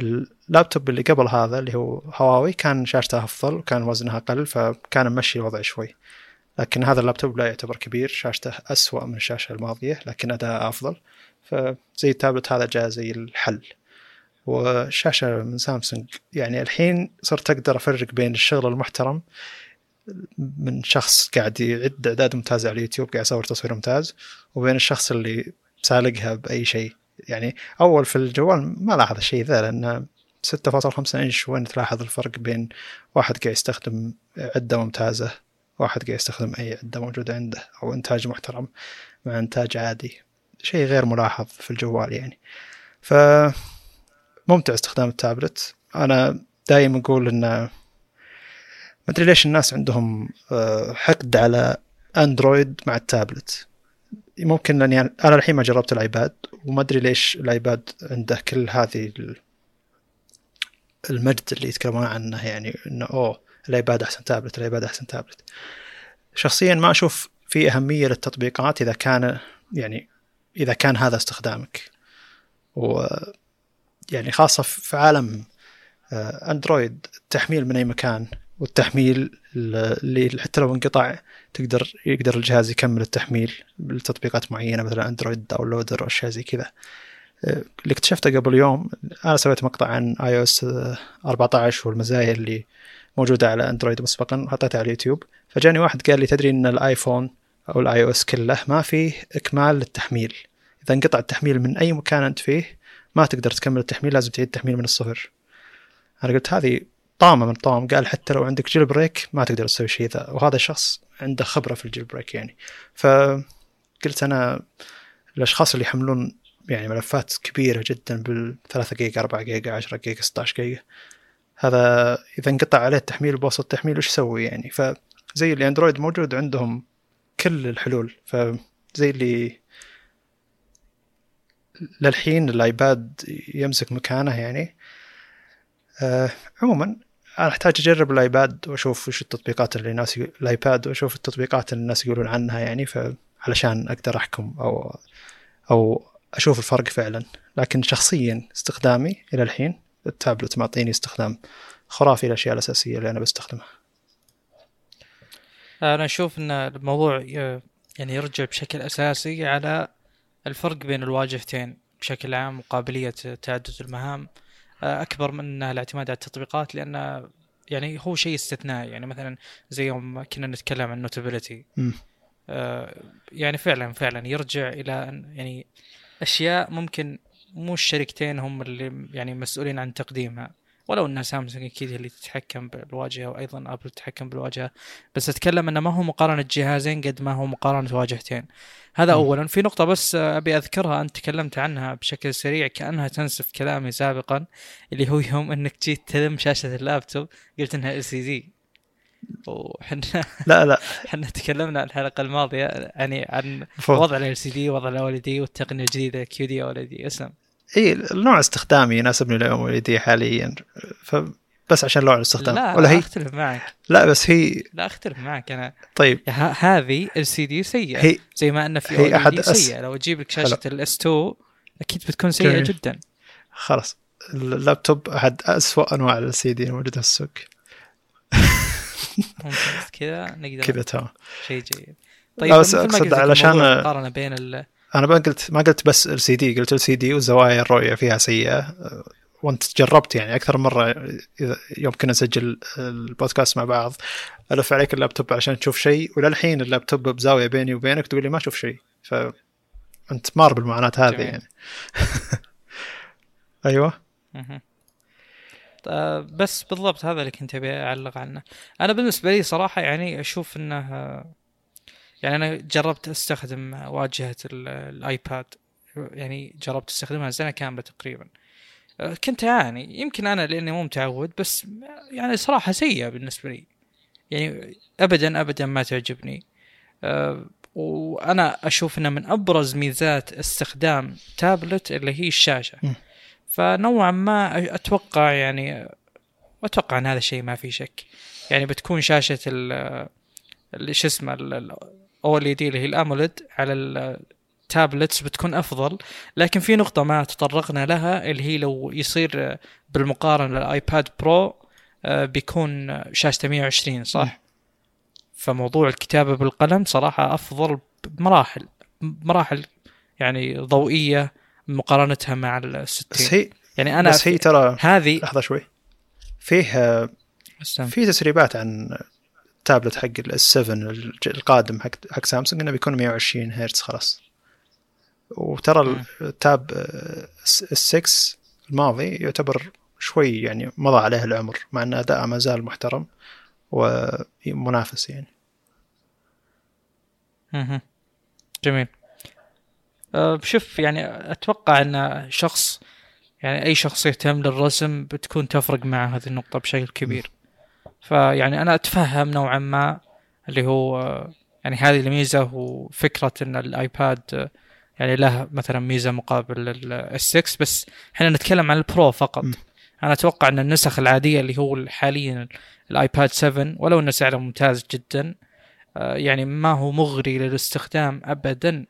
اللابتوب اللي قبل هذا اللي هو هواوي كان شاشته أفضل وكان وزنها أقل فكان ممشي الوضع شوي. لكن هذا اللابتوب لا يعتبر كبير شاشته أسوأ من الشاشة الماضية لكن أداء أفضل. فزي التابلت هذا جاء زي الحل. والشاشة من سامسونج. يعني الحين صرت أقدر أفرق بين الشغل المحترم من شخص قاعد يعد اعداد ممتازة على اليوتيوب قاعد يصور تصوير ممتاز وبين الشخص اللي سالقها بأي شيء. يعني أول في الجوال ما لاحظ الشيء ذا لأن 6.5 إنش وين تلاحظ الفرق بين واحد قاعد يستخدم عدة ممتازة واحد قاعد يستخدم أي عدة موجودة عنده أو إنتاج محترم مع إنتاج عادي. شيء غير ملاحظ في الجوال يعني. ف ممتع استخدام التابلت. أنا دائما أقول إن ما أدري ليش الناس عندهم آه، حقد على اندرويد مع التابلت. ممكن لأني أنا الحين ما جربت الآيباد وما أدري ليش الآيباد عنده كل هذه المجد اللي يتكلمون عنه يعني إنه أوه الآيباد أحسن تابلت الآيباد أحسن تابلت. شخصيا ما أشوف في أهمية للتطبيقات إذا كان يعني إذا كان هذا استخدامك. و يعني خاصة في عالم آه، اندرويد التحميل من أي مكان. والتحميل اللي حتى لو انقطع تقدر يقدر الجهاز يكمل التحميل بتطبيقات معينة مثلا Android Downloader واشياء زي كذا. اللي اكتشفته قبل يوم أنا سويت مقطع عن iOS 14 والمزايا اللي موجودة على اندرويد مسبقا وحطيتها على اليوتيوب فجاني واحد قال لي تدري إن الآيفون أو ال iOS كله ما فيه إكمال للتحميل؟ إذا انقطع التحميل من أي مكان أنت فيه ما تقدر تكمل التحميل لازم تعيد التحميل من الصفر. أنا قلت هذه طامه من الطام قال حتى لو عندك jailbreak ما تقدر تسوي شيء ذا وهذا الشخص عنده خبرة في ال jailbreak يعني. فقلت أنا الأشخاص اللي يحملون يعني ملفات كبيرة جدا بال 3 جيجا 4 جيجا 10 جيجا 16 جيجا. هذا إذا انقطع عليه التحميل بوسط التحميل وش يسوي يعني؟ فزي اللي أندرويد موجود عندهم كل الحلول. فزي اللي للحين الآيباد يمسك مكانه يعني. آه عموما أنا أحتاج أجرب الآيباد وأشوف وش التطبيقات اللي الناس الآيباد وأشوف التطبيقات اللي الناس يقولون عنها يعني فعلشان أقدر أحكم أو أو أشوف الفرق فعلا. لكن شخصيا استخدامي إلى الحين التابلت معطيني استخدام خرافي الاشياء الأساسية اللي أنا بستخدمها. أنا أشوف إن الموضوع يعني يرجع بشكل أساسي على الفرق بين الواجهتين بشكل عام وقابليه تعدد المهام أكبر من الاعتماد على التطبيقات لأن يعني هو شيء استثنائي. يعني مثلا زي يوم كنا نتكلم عن نوتابيلتي آه يعني فعلا فعلا يرجع إلى يعني أشياء ممكن مو الشركتين هم اللي يعني مسؤولين عن تقديمها. ولو إن سامسونج أكيد اللي تتحكم بالواجهة وأيضا أبل تتحكم بالواجهة. بس أتكلم إنه ما هو مقارنة جهازين قد ما هو مقارنة واجهتين. هذا اولا. في نقطة بس أبي أذكرها أنت تكلمت عنها بشكل سريع كأنها تنسف كلامي سابقا اللي هو يوم إنك جيت تلم شاشة اللابتوب قلت إنها LCD وحنا لا لا. إحنا تكلمنا الحلقة الماضية يعني عن وضع ال سي دي وضع الاو دي والتقنية الجديدة كيو دي أو دي اسلم إي النوع استخدامي يناسبني الاو دي حاليا. ف بس عشان نوع الاستخدام. لا ولا هي أختلف معك. لا بس هي لا أختلف معك. أنا طيب. هذه ال سي دي سيئة. هي زي ما أن في هي أحد سيئة. لو أجيب لك شاشة الاس 2 أكيد بتكون سيئة جميل. جدا. خلاص. اللابتوب أحد اسوء أنواع السي دي الموجودة في السوق. كذا نقدر كذا تمام. شيء جيد. طيب بس أقصد علشان مقارنة بين ال أنا ما قلت ما قلت بس LCD قلت ال سي دي وزوايا الرؤية فيها سيئة. وانت جربت يعني أكثر مرة يوم كنا نسجل البودكاست مع بعض ألف عليك اللابتوب عشان تشوف شيء وللحين اللابتوب بزاوية بيني وبينك تقول لي ما أشوف شيء. فانت مار بالمعاناة هذه جميل. يعني. أيوه. بس بالضبط هذا اللي كنت أبي أعلق عنه. أنا بالنسبة لي صراحة يعني أشوف إنه يعني أنا جربت أستخدم واجهة الآيباد يعني جربت أستخدمها سنه كاملة تقريبا. كنت أعاني يمكن أنا لأني مو متعود بس يعني صراحة سيئة بالنسبة لي. يعني ابدا ابدا ما تعجبني. وأنا أشوف إنه من أبرز ميزات استخدام تابلت اللي هي الشاشة. فنوعا ما أتوقع يعني أتوقع إن هذا الشيء ما في شك. يعني بتكون شاشة ال شو اسمه ال OLED اللي هي ال AMOLED على ال tablets بتكون أفضل. لكن في نقطة ما تطرقنا لها اللي هي لو يصير بالمقارنة الايباد Pro بيكون شاشته 120 صح؟ فموضوع الكتابة بالقلم صراحة أفضل بمراحل مراحل يعني ضوئية مقارنتها مع ال 60 بس هي يعني أنا بس هي ترى هذه لحظة شوي. فيه في تسريبات عن التابلت حق ال S7 القادم حق حق سامسونج إنه بيكون 120 هرتز خلاص وترى ال Tab S6 الماضي يعتبر شوي يعني مضى عليه العمر مع إن أداءه ما زال محترم ومنافس يعني. أها جميل. أه شوف يعني أتوقع إن شخص يعني أي شخص يهتم للرسم بتكون تفرق مع هذه النقطة بشكل كبير. فيعني أنا أتفهم نوعا ما اللي هو يعني هذه الميزة وفكرة إن الآيباد يعني له مثلا ميزة مقابل 6 بس إحنا نتكلم عن البرو فقط. م. أنا أتوقع إن النسخ العادية اللي هو حاليا الآيباد 7 ولو إنه سعره ممتاز جدا يعني ما هو مغري للاستخدام ابدا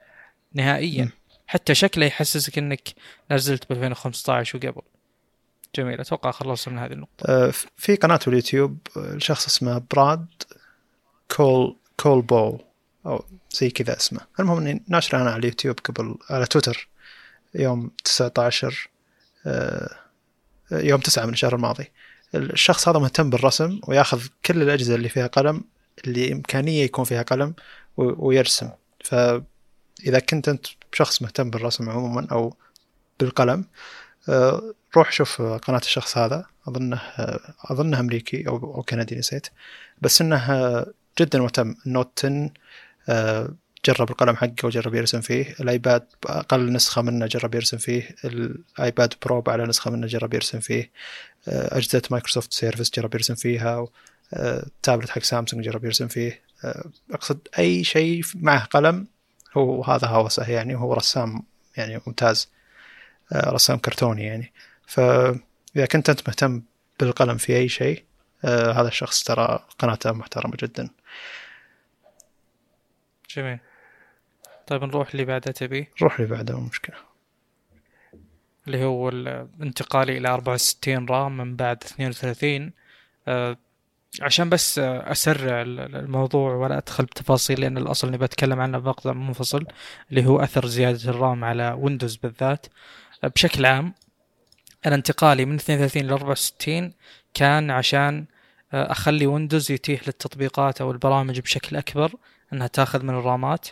نهائيا م. حتى شكله يحسسك إنك نزلت ب 2015 وقبل جميل. أتوقع خلصنا من هذه النقطة. في قناة اليوتيوب شخص اسمه براد كول كول بو أو زي كذا اسمه. المهم إني ناشره أنا على اليوتيوب قبل على تويتر يوم 19 آه، يوم 9 من الشهر الماضي. الشخص هذا مهتم بالرسم وياخذ كل الأجهزة اللي فيها قلم اللي إمكانية يكون فيها قلم ويرسم. فإذا كنت أنت شخص مهتم بالرسم عموما أو بالقلم آه، روح شوف قناة الشخص هذا. أظنه أظنه أمريكي أو كندي نسيت. بس إنه جدا مهتم. ال Note 10 جرب القلم حقه وجرب يرسم فيه. الآيباد باقل نسخة منه جرب يرسم فيه. الآيباد Pro على نسخة منه جرب يرسم فيه. اجهزه مايكروسوفت Surface جرب يرسم فيها. التابلت حق سامسونج جرب يرسم فيه. أقصد أي شيء معه قلم هو هذا هوسه يعني وهو رسام يعني ممتاز. رسام كرتوني يعني. فاذا كنت أنت مهتم بالقلم في أي شيء هذا الشخص ترى قناته محترمة جدا. جميل. طيب نروح اللي بعده تبي؟ روح اللي بعده مشكلة. اللي هو الانتقالي إلى 64 RAM من بعد 32 آه عشان بس أسرع الموضوع ولا أدخل بتفاصيل لأن الأصل إني بتكلم عنه بمقطع منفصل اللي هو أثر زيادة ال RAM على ويندوز بالذات. آه بشكل عام الانتقالي من 32 ل 64 كان عشان آه أخلي ويندوز يتيح للتطبيقات أو البرامج بشكل أكبر أنها تأخذ من الرامات.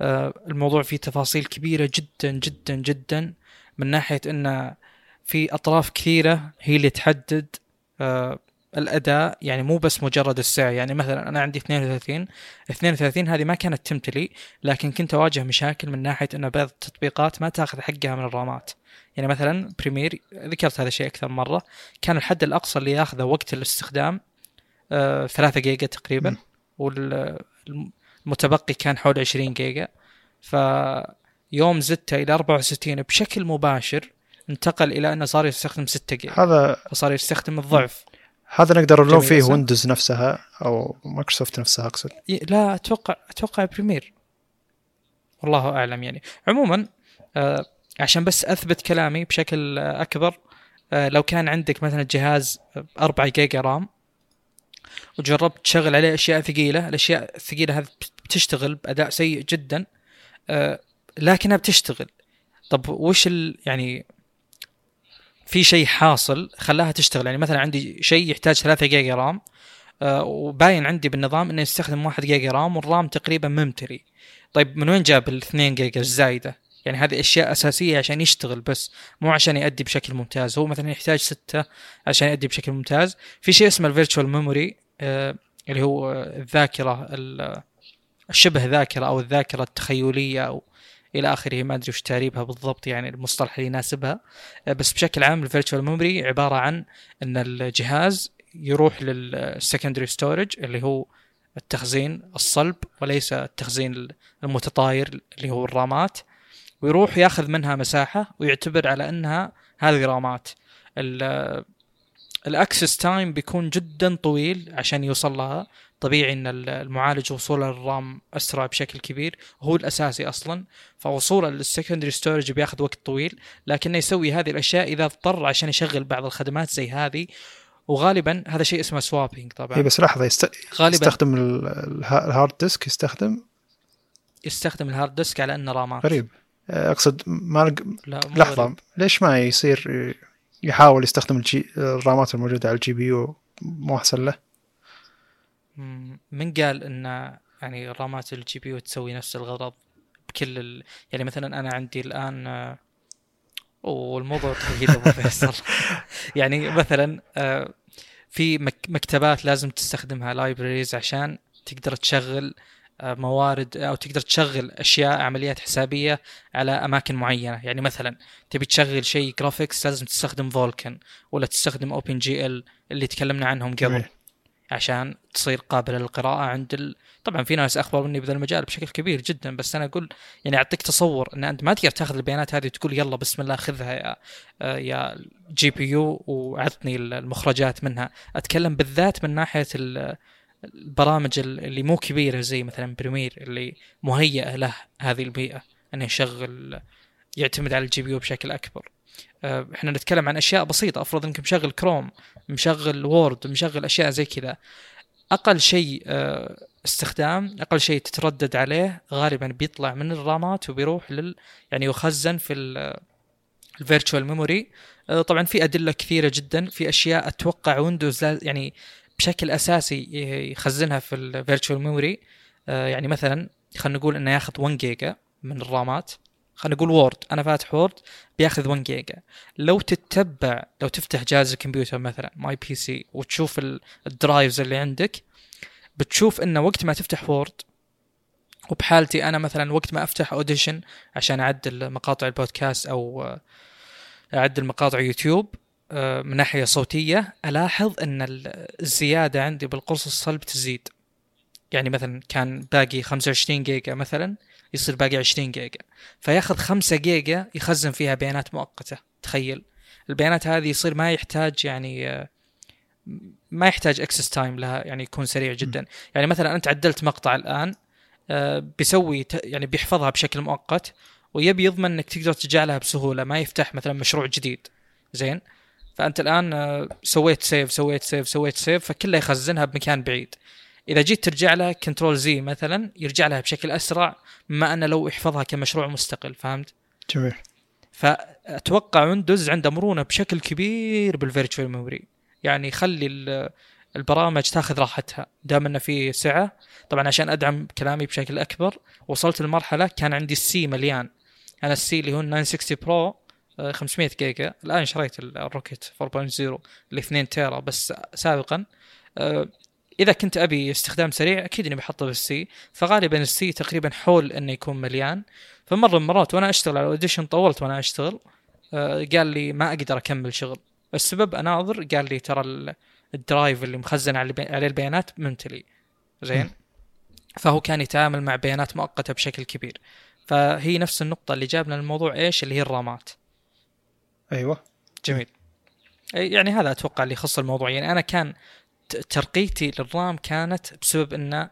آه، الموضوع فيه تفاصيل كبيرة جدا جدا جدا من ناحية أن في أطراف كثيرة هي اللي تحدد آه، الأداء يعني مو بس مجرد السعر يعني مثلا أنا عندي 32 32 هذه ما كانت تمتلي لكن كنت أواجه مشاكل من ناحية إن بعض التطبيقات ما تأخذ حقها من الرامات. يعني مثلا Premiere ذكرت هذا الشيء أكثر مرة كان الحد الأقصى اللي يأخذه وقت الاستخدام آه 3 جيجا تقريبا وال متبقي كان حول 20 جيجا. فيوم زدته إلى 64 بشكل مباشر انتقل إلى إنه صار يستخدم 6 جيجا. هذا فصار يستخدم الضعف. هذا نقدر نلوم فيه Windows نفسها أو مايكروسوفت نفسها أقصد. لا أتوقع أتوقع Premiere. والله أعلم يعني. عموما آه عشان بس أثبت كلامي بشكل أكبر آه لو كان عندك مثلا جهاز 4 جيجا RAM وجربت تشغل عليه أشياء ثقيلة الأشياء الثقيلة هذه بتشتغل بأداء سيء جدا آه، لكنها بتشتغل. طب وش ال يعني في شيء حاصل خلاها تشتغل. يعني مثلا عندي شيء يحتاج 3 جيجا RAM آه، وباين عندي بالنظام إنه يستخدم 1 جيجا رام وال RAM تقريبا ممتلي طيب من وين جاب ال 2 جيجا الزايدة؟ يعني هذه أشياء أساسية عشان يشتغل بس مو عشان يؤدي بشكل ممتاز. هو مثلا يحتاج ستة عشان يؤدي بشكل ممتاز. في شيء اسمه ال virtual memory آه، اللي هو الذاكرة الشبه ذاكرة أو الذاكرة التخيلية أو إلى آخره. ما أدري وش تعريبها بالضبط يعني المصطلح اللي يناسبها. آه، بس بشكل عام ال virtual memory عبارة عن إن الجهاز يروح لل secondary storage اللي هو التخزين الصلب وليس التخزين المتطاير اللي هو الرامات ويروح ياخذ منها مساحة ويعتبر على إنها هذه رامات. ال access time بيكون جدا طويل عشان يوصل لها. طبيعي إن المعالج وصوله لل RAM أسرع بشكل كبير. هو الأساسي أصلا. فوصوله لل secondary storage بياخذ وقت طويل لكنه يسوي هذه الأشياء إذا اضطر عشان يشغل بعض الخدمات زي هذه. وغالبا هذا شيء اسمه swapping طبعا. اي بس لحظة يست... غالبا. يستخدم ال hard disk يستخدم؟ يستخدم ال hard disk على إنه رامات غريب. أقصد ما لا لحظة غريب. ليش ما يصير يحاول يستخدم ال G... الرامات الموجودة على ال GPU؟ مو أحسن له؟ من قال إن يعني رامات ال GPU تسوي نفس الغرض بكل ال... يعني مثلا أنا عندي الآن والموضوع طويل ابو فيصل يعني مثلا آه، في مكتبات لازم تستخدمها libraries عشان تقدر تشغل آه، موارد أو تقدر تشغل أشياء عمليات حسابية على أماكن معينة. يعني مثلا تبي تشغل شيء graphics لازم تستخدم Vulkan ولا تستخدم OpenGL اللي تكلمنا عنهم قبل. عشان تصير قابلة للقراءة عند ال... طبعا في ناس اخبر مني بهذا المجال بشكل كبير جدا بس أنا أقول يعني أعطيك تصور إن أنت ما تقدر تأخذ البيانات هذه وتقول يلا بسم الله خذها يا آه، يا GPU وعطني المخرجات منها. أتكلم بالذات من ناحية البرامج اللي مو كبيرة زي مثلا Premiere اللي مهيئة له هذه البيئة إنه يشغل يعتمد على ال GPU بشكل أكبر. إحنا نتكلم عن أشياء بسيطة. أفرض إنك مشغل كروم مشغل Word مشغل أشياء زي كذا. أقل شيء آه، استخدام أقل شيء تتردد عليه غالبا بيطلع من الرامات وبيروح لل يعني يخزن في ال virtual memory. طبعا في أدلة كثيرة جدا في أشياء أتوقع Windows يعني بشكل أساسي يخزنها في ال virtual memory يعني مثلا خلينا نقول إنه ياخذ 1 جيجا من الرامات. خلينا نقول Word أنا فاتح Word بياخذ 1 جيجا لو تتبع لو تفتح جهاز الكمبيوتر مثلا My PC وتشوف ال drives اللي عندك بتشوف إنه وقت ما تفتح Word وبحالتي أنا مثلا وقت ما أفتح Audition عشان أعدل مقاطع البودكاست أو أعدل مقاطع يوتيوب آه، من ناحية صوتية ألاحظ إن الزيادة عندي بالقرص الصلب تزيد. يعني مثلا كان باقي 25 جيجا مثلا يصير باقي 20 جيجا. فياخذ 5 جيجا يخزن فيها بيانات مؤقتة. تخيل. البيانات هذه يصير ما يحتاج يعني آه، ما يحتاج access time لها يعني يكون سريع جدا. يعني مثلا أنت عدلت مقطع الآن آه، بيسوي يعني بيحفظها بشكل مؤقت ويبي يضمن إنك تقدر ترجع لها بسهولة ما يفتح مثلا مشروع جديد. زين؟ فأنت الآن آه، سويت save سويت save سويت save فكلها يخزنها بمكان بعيد. إذا جيت ترجع لها control Z مثلا يرجع لها بشكل أسرع مما أنه لو يحفظها كمشروع مستقل فهمت؟ جميل. فأتوقع Windows عنده مرونة بشكل كبير بال virtual memory يعني يخلي البرامج تاخذ راحتها دام إنه في سعة. طبعا عشان أدعم كلامي بشكل أكبر وصلت لمرحلة كان عندي ال C مليان. أنا ال C اللي هو 960 Pro 500 جيجا. الآن شريت ال Rocket 4.0 اللي 2 تيرا بس سابقا. آه، إذا كنت أبي استخدام سريع أكيد إني بحطه بال C. فغالبا ال C تقريبا حول إنه يكون مليان. فمرة من المرات وأنا أشتغل على ال Audition طولت وأنا أشتغل آه، قال لي ما أقدر أكمل شغل. السبب أناظر قال لي ترى ال drive اللي مخزن عليه البيانات ممتلي زين؟ فهو كان يتعامل مع بيانات مؤقتة بشكل كبير. فهي نفس النقطة اللي جابنا الموضوع إيش؟ اللي هي الرامات. أيوه. جميل. يعني هذا أتوقع اللي يخص الموضوع. يعني أنا كان ترقيتي لل RAM كانت بسبب انه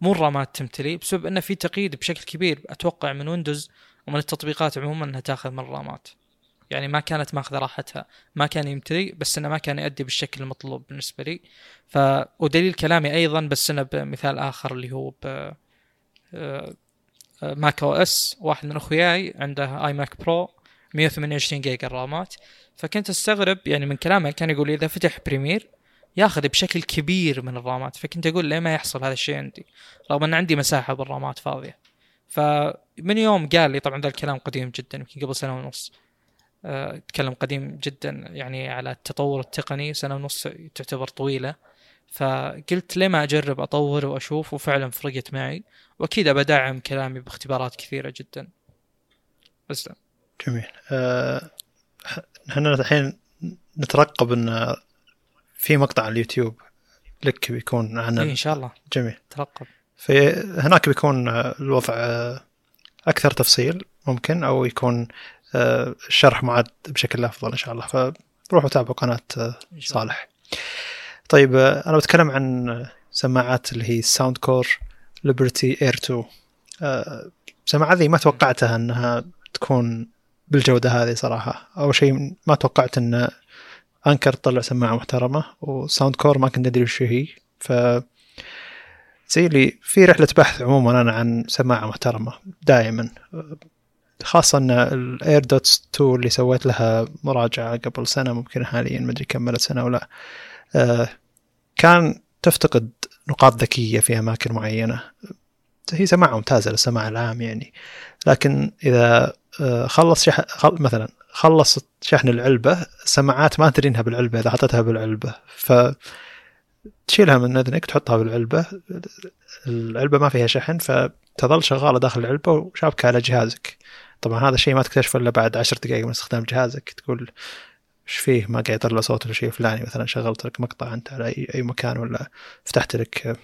مو الرامات تمتلي بسبب انه في تقييد بشكل كبير أتوقع من Windows ومن التطبيقات عموما إنها تاخذ من الرامات. يعني ما كانت ماخذة راحتها ما كان يمتلي بس إنه ما كان يؤدي بالشكل المطلوب بالنسبة لي. ف ودليل كلامي أيضا بس إنه بمثال آخر اللي هو ب macOS واحد من أخوياي عنده iMac Pro 128 جيجا الرامات فكنت أستغرب يعني من كلامه كان يقول إذا فتح Premiere ياخذ بشكل كبير من الرامات. فكنت أقول ليه ما يحصل هذا الشيء عندي؟ رغم أن عندي مساحة بالرامات فاضية. فمن يوم قال لي طبعا ذا الكلام قديم جدا يمكن قبل سنة ونص. أه تكلم قديم جدا يعني على التطور التقني سنة ونص تعتبر طويلة. فقلت ليه ما أجرب اطور وأشوف؟ وفعلا فرقت معي. وأكيد بدعم كلامي باختبارات كثيرة جدا. بس جميل. أه إحنا الحين نترقب إن في مقطع على اليوتيوب لك بيكون عن إيه إن شاء الله. جميل. ترقب في هناك بيكون الوضع أكثر تفصيل ممكن أو يكون الشرح معد بشكل أفضل إن شاء الله. فروحوا تابعوا قناة صالح. طيب أنا بتكلم عن سماعات اللي هي Soundcore Liberty Air 2 السماعة ذي ما توقعتها إنها تكون بالجودة هذه صراحة. أول شيء ما توقعت إن Anker طلع سماعة محترمة و Soundcore ما كنت أدري وش هي. ف زي لي في رحلة بحث عموما أنا عن سماعة محترمة دائما. خاصة إن ال AirDots 2 اللي سويت لها مراجعة قبل سنة ممكن حاليا ما أدري كملت سنة أو لا آه، كان تفتقد نقاط ذكية في أماكن معينة. هي سماعة ممتازة للسماع العام يعني. لكن إذا آه، خلص. مثلا خلصت شحن العلبة السماعات ما تدري إنها بالعلبة إذا حطيتها بالعلبة. ف تشيلها من اذنك تحطها بالعلبة. العلبة ما فيها شحن فتظل شغالة داخل العلبة وشابكة على جهازك. طبعا هذا الشيء ما تكتشفه إلا بعد عشر دقائق من استخدام جهازك. تقول إيش فيه؟ ما قاعد يطلع صوت ولا شيء فلاني مثلا شغلت لك مقطع أنت على أي مكان ولا فتحت لك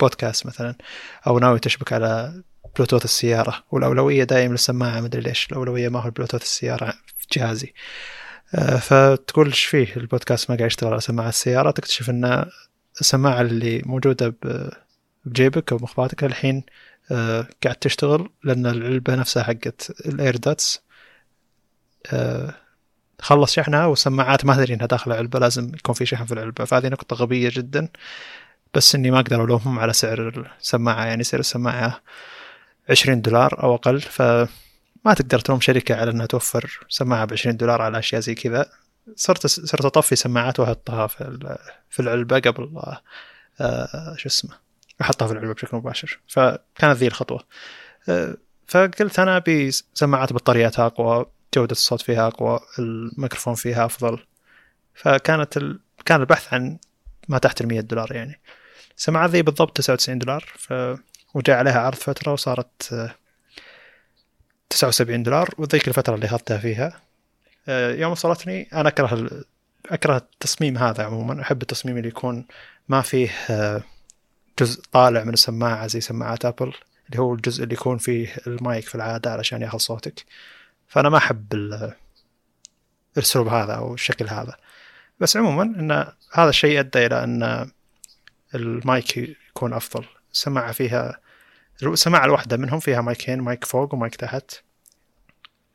بودكاست مثلا. أو ناوي تشبك على بلوتوث السيارة. والأولوية دائما للسماعه مدري ليش الأولوية ما هو بلوتوث السيارة في جهازي. آه، فتقول إيش فيه؟ البودكاست ما قاعد يشتغل على سماعة السيارة. تكتشف إن السماعة اللي موجودة بجيبك أو مخباتك الحين آه، قاعد تشتغل لأن العلبة نفسها حقت ال AirDots آه، خلص شحنها والسماعات ما تدري إنها داخل العلبة لازم يكون في شحن في العلبة. فهذه نقطة غبية جدا بس إني ما أقدر ألومهم على سعر السماعة. يعني سعر السماعة 20 دولار أو أقل فما ما تقدر تلوم شركة على إنها توفر سماعة ب 20 دولار على أشياء زي كذا. صرت صرت أطفي سماعات وأحطها في في العلبة قبل آه شو اسمه أحطها في العلبة بشكل مباشر. فكانت ذي الخطوة. آه فقلت أنا أبي سماعات بطارياتها أقوى جودة الصوت فيها أقوى الميكروفون فيها أفضل. فكانت ال... كان البحث عن ما تحت ال 100 دولار يعني. السماعات ذي بالضبط 99 دولار ف... وجاء عليها عرض فترة وصارت 79 دولار وذيك الفترة اللي أخذتها فيها. آه، يوم وصلتني أنا أكره أكره التصميم هذا عموما. أحب التصميم اللي يكون ما فيه آه، جزء طالع من السماعة زي سماعات أبل اللي هو الجزء اللي يكون فيه المايك في العادة علشان ياخذ صوتك. فأنا ما أحب الأسلوب هذا أو الشكل هذا. بس عموما إن هذا الشيء أدى إلى إن المايك يكون أفضل. السماعة فيها السماعه الواحدة منهم فيها مايكين مايك فوق ومايك تحت.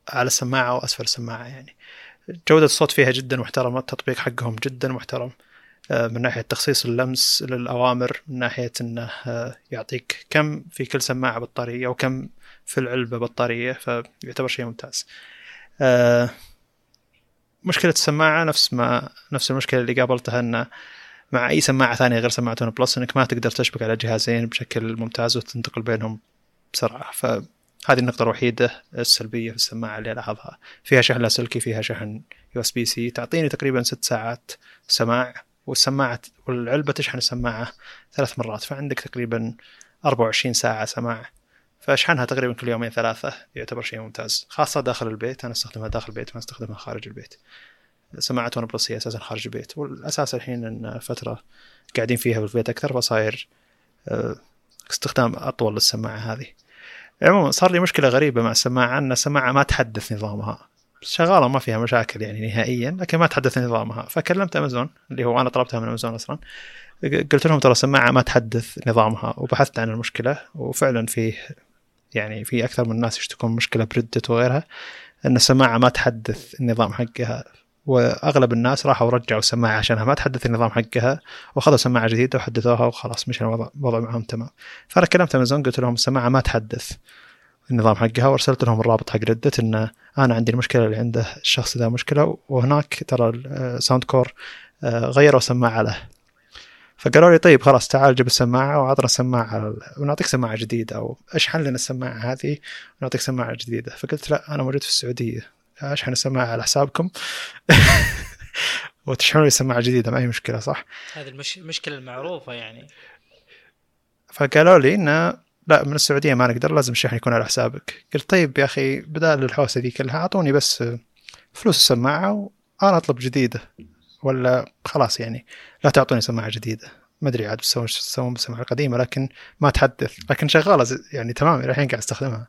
على السماعة واسفل السماعة يعني. جودة الصوت فيها جدا محترمة التطبيق حقهم جدا محترم. آه، من ناحية تخصيص اللمس للأوامر من ناحية أنه آه، يعطيك كم في كل سماعة بطارية وكم في العلبة بطارية فيعتبر شيء ممتاز. آه، مشكلة السماعة نفس ما نفس المشكلة اللي قابلتها أنه مع أي سماعة ثانية غير سماعة OnePlus أنك ما تقدر تشبك على جهازين بشكل ممتاز وتنتقل بينهم بسرعة. فهذه النقطة الوحيدة السلبية في السماعة اللي ألاحظها فيها شحن لاسلكي فيها شحن USB-C تعطيني تقريبا ست ساعات سماع والسماعة والعلبة تشحن السماعة ثلاث مرات فعندك تقريبا 24 ساعة سماع. فاشحنها تقريبا كل يومين ثلاثة يعتبر شيء ممتاز خاصة داخل البيت. أنا أستخدمها داخل البيت ما أستخدمها خارج البيت. سماعة ون بلس هي أساسا خارج البيت والأساس الحين أن فترة قاعدين فيها في البيت أكثر فصاير آه، استخدام أطول للسماعة هذه. عموما صار لي مشكلة غريبة مع السماعة أن السماعة ما تحدث نظامها. شغالة ما فيها مشاكل يعني نهائيا لكن ما تحدث نظامها. فكلمت أمازون اللي هو أنا طلبتها من أمازون أصلا قلت لهم ترى السماعة ما تحدث نظامها وبحثت عن المشكلة. وفعلا في يعني في أكثر من الناس يشتكون مشكلة بريدت وغيرها إن السماعة ما تحدث النظام حقها. وأغلب الناس راحوا ورجعوا السماعه عشانها. ما تحدث النظام حقها وأخذوا سماعة جديدة وحدثوها وخلاص مشى الوضع معهم تمام. فأنا كلمت أمازون قلت لهم السماعة ما تحدث النظام حقها وأرسلت لهم الرابط حق ردت إن أنا عندي المشكلة اللي عنده الشخص ذا مشكلة وهناك ترى Soundcore آه، غيروا سماعة له. فقالوا لي طيب خلاص تعال جيب السماعة وعطنا سماعه ونعطيك سماعة جديدة أو أشحن لنا السماعة هذه ونعطيك سماعة جديدة. فقلت لا أنا موجود في السعودية. اشحن السماعه على حسابكم؟ وتشحنوا لي سماعه جديده ما هي مشكلة صح؟ هذه المشكلة المعروفة يعني. فقالوا لي إنه لا من السعودية ما نقدر لازم الشحن يكون على حسابك. قلت طيب يا أخي بدال الحوسة ذي كلها أعطوني بس فلوس السماعة وأنا أطلب جديدة. ولا خلاص يعني لا تعطوني سماعة جديدة. ما أدري عاد بتسوون تسوون بالسماعه القديمه لكن ما تحدث. لكن شغالة يعني تمام الحين قاعد أستخدمها.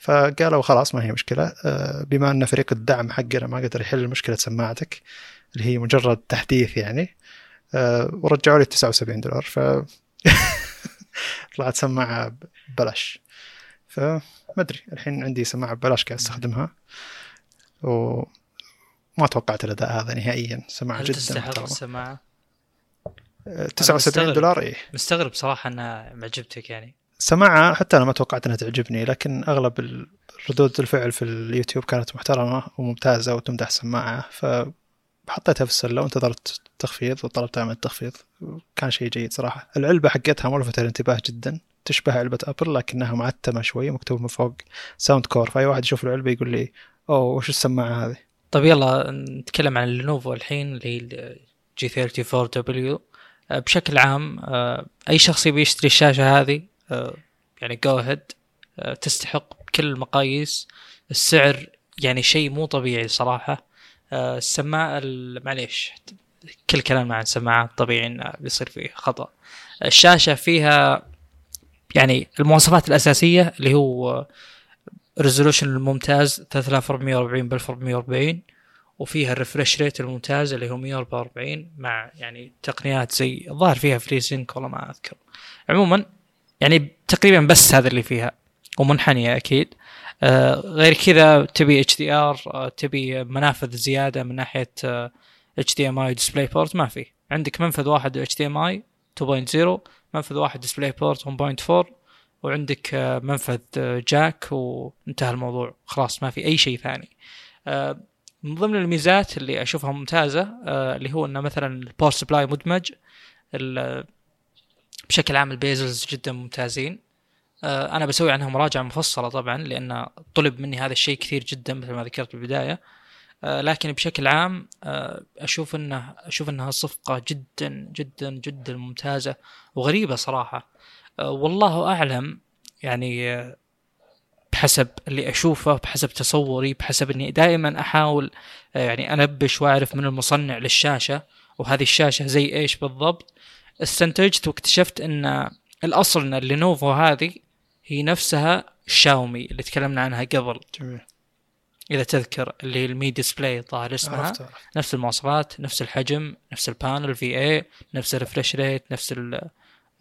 فقالوا خلاص ما هي مشكلة. آه، بما أن فريق الدعم حقنا ما قدر يحل مشكله سماعتك اللي هي مجرد تحديث يعني آه، ورجعوا لي 79 دولار. ف طلعت سماعة ببلاش. فما أدري الحين عندي سماعة ببلاش قاعد أستخدمها. وما توقعت الأداء هذا نهائيا. سماعة جدا تستحق السماعة؟ 79 دولار اي مستغرب صراحة أنها معجبتك يعني. سماعة حتى أنا ما توقعت إنها تعجبني لكن أغلب ردود الفعل في اليوتيوب كانت محترمة وممتازة وتمدح السماعه ف حطيتها في السلة وانتظرت تخفيض وطلبتها من التخفيض. كان شيء جيد صراحة. العلبة حقتها ملفتة للانتباه جدا تشبه علبة أبل لكنها معتمة شوي مكتوب من فوق Soundcore فأي واحد يشوف العلبة يقول لي أوه وش السماعة هذه؟ طيب يلا نتكلم عن ال Lenovo الحين اللي هي جي 34 دبليو بشكل عام آه، أي شخص يبي يشتري الشاشة هذه يعني go ahead آه، تستحق بكل المقاييس. السعر يعني شيء مو طبيعي صراحة. السماعة معليش كل كلام عن سماعات طبيعي إنه بيصير فيه خطأ. الشاشة فيها يعني المواصفات الأساسية اللي هو resolution الممتاز 3440 ب 1440 وفيها ال refresh rate الممتاز اللي هو 144 مع يعني تقنيات زي الظاهر فيها FreeSync والله ما أذكر. عموما يعني تقريبا بس هذا اللي فيها ومنحنية أكيد. آه غير كذا تبي HDR تبي منافذ زيادة من ناحية آه HDMI ديسبلاي بورت ما في. عندك منفذ واحد اتش دي إم آي 2.0 منفذ واحد DisplayPort 1.4 وعندك آه، منفذ آه، jack وانتهى الموضوع. خلاص ما في أي شيء ثاني. آه، من ضمن الميزات اللي أشوفها ممتازة اللي هو إنه مثلا ال power supply مدمج بشكل عام ال bezels جدا ممتازين. أنا بسوي عنها مراجعة مفصلة طبعا لأن طلب مني هذا الشيء كثير جدا مثل ما ذكرت بالبداية. لكن بشكل عام أشوف إنه أشوف إنها صفقة جدا جدا جدا ممتازة وغريبة صراحة. والله أعلم يعني بحسب اللي أشوفه بحسب تصوري بحسب إني دائما أحاول يعني أنبش وأعرف من المصنع للشاشة وهذه الشاشة زي إيش بالضبط. استنتجت واكتشفت إن الأصل إن اللينوفو هذه هي نفسها الشاومي اللي تكلمنا عنها قبل. جميل. إذا تذكر اللي هي ال Mi Display ظاهر اسمها. عرفت. نفس المواصفات نفس الحجم نفس ال panel VA نفس ال refresh rate نفس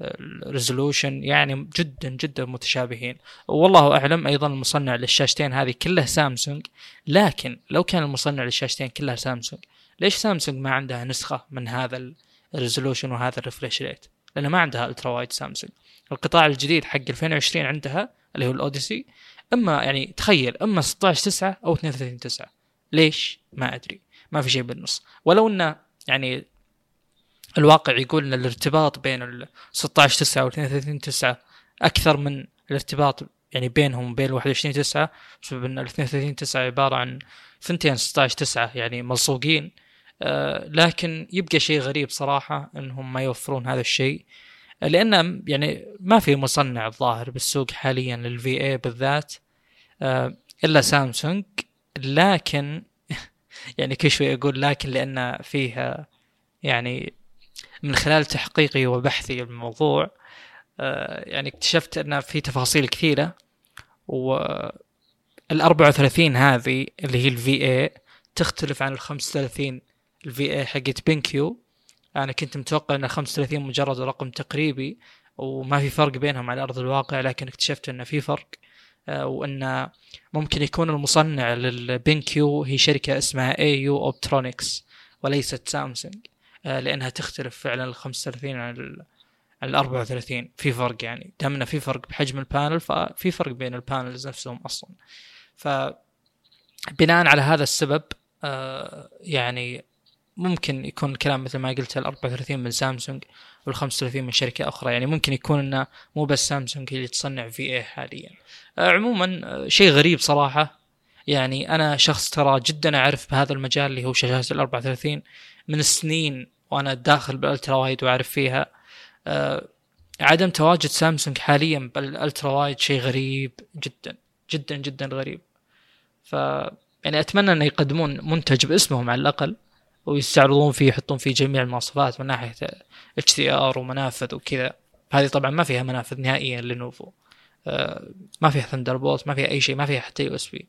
ال resolution يعني جدا جدا متشابهين. والله أعلم أيضا المصنع للشاشتين هذه كلها سامسونج. لكن لو كان المصنع للشاشتين كلها سامسونج ليش سامسونج ما عندها نسخة من هذا ال resolution وهذا ال refresh rate لأن ما عندها ultrawide سامسونج القطاع الجديد حق 2020 عندها اللي هو الأوديسي إما يعني تخيل إما 16 9 أو 32 9 ليش؟ ما أدري. ما في شيء بالنص. ولو إنه يعني الواقع يقول إن الارتباط بين ال 16 9 و 32 9 أكثر من الارتباط يعني بينهم وبين ال 21 9 بسبب إن ال 32 9 عبارة عن ثنتين 16 9 يعني ملصوقين. لكن يبقى شيء غريب صراحة إنهم ما يوفرون هذا الشيء. لأن يعني ما في مصنع الظاهر بالسوق حاليا للفي اي بالذات آه إلا سامسونج. لكن يعني كل شوي أقول لكن لأن فيها يعني من خلال تحقيقي وبحثي بالموضوع آه، يعني اكتشفت أن في تفاصيل كثيرة. و ال 34 هذه اللي هي الفي اي تختلف عن ال 35 ال VA حقت BenQ أنا كنت متوقع ان ال 35 مجرد رقم تقريبي وما في فرق بينهم على أرض الواقع لكن اكتشفت إنه في فرق آه، وان ممكن يكون المصنع لل BenQ هي شركة اسمها AU Optronics وليست سامسونج آه، لأنها تختلف فعلا ال 35 عن ال 34 في فرق يعني دامنا في فرق بحجم ال panel ففي فرق بين ال panels نفسهم أصلا. ف بناء على هذا السبب آه، يعني ممكن يكون الكلام مثل ما قلت ال 34 من سامسونج وال 35 من شركة أخرى. يعني ممكن يكون إنه مو بس سامسونج هي اللي تصنع في اي حاليا. آه، عموما شيء غريب صراحة. يعني أنا شخص ترى جدا أعرف بهذا المجال اللي هو شاشات ال 34 من السنين وأنا داخل بالألترا وايد وأعرف فيها. أه عدم تواجد سامسونج حاليا بالألترا وايد شيء غريب جدا جدا جدا غريب. ف يعني أتمنى ان يقدمون منتج باسمهم على الأقل. ويستعرضون فيه يحطون فيه جميع المواصفات من ناحية HDR ومنافذ وكذا. هذه طبعا ما فيها منافذ نهائيا Lenovo أه ما فيها Thunderbolt ما فيها أي شيء ما فيها حتى USB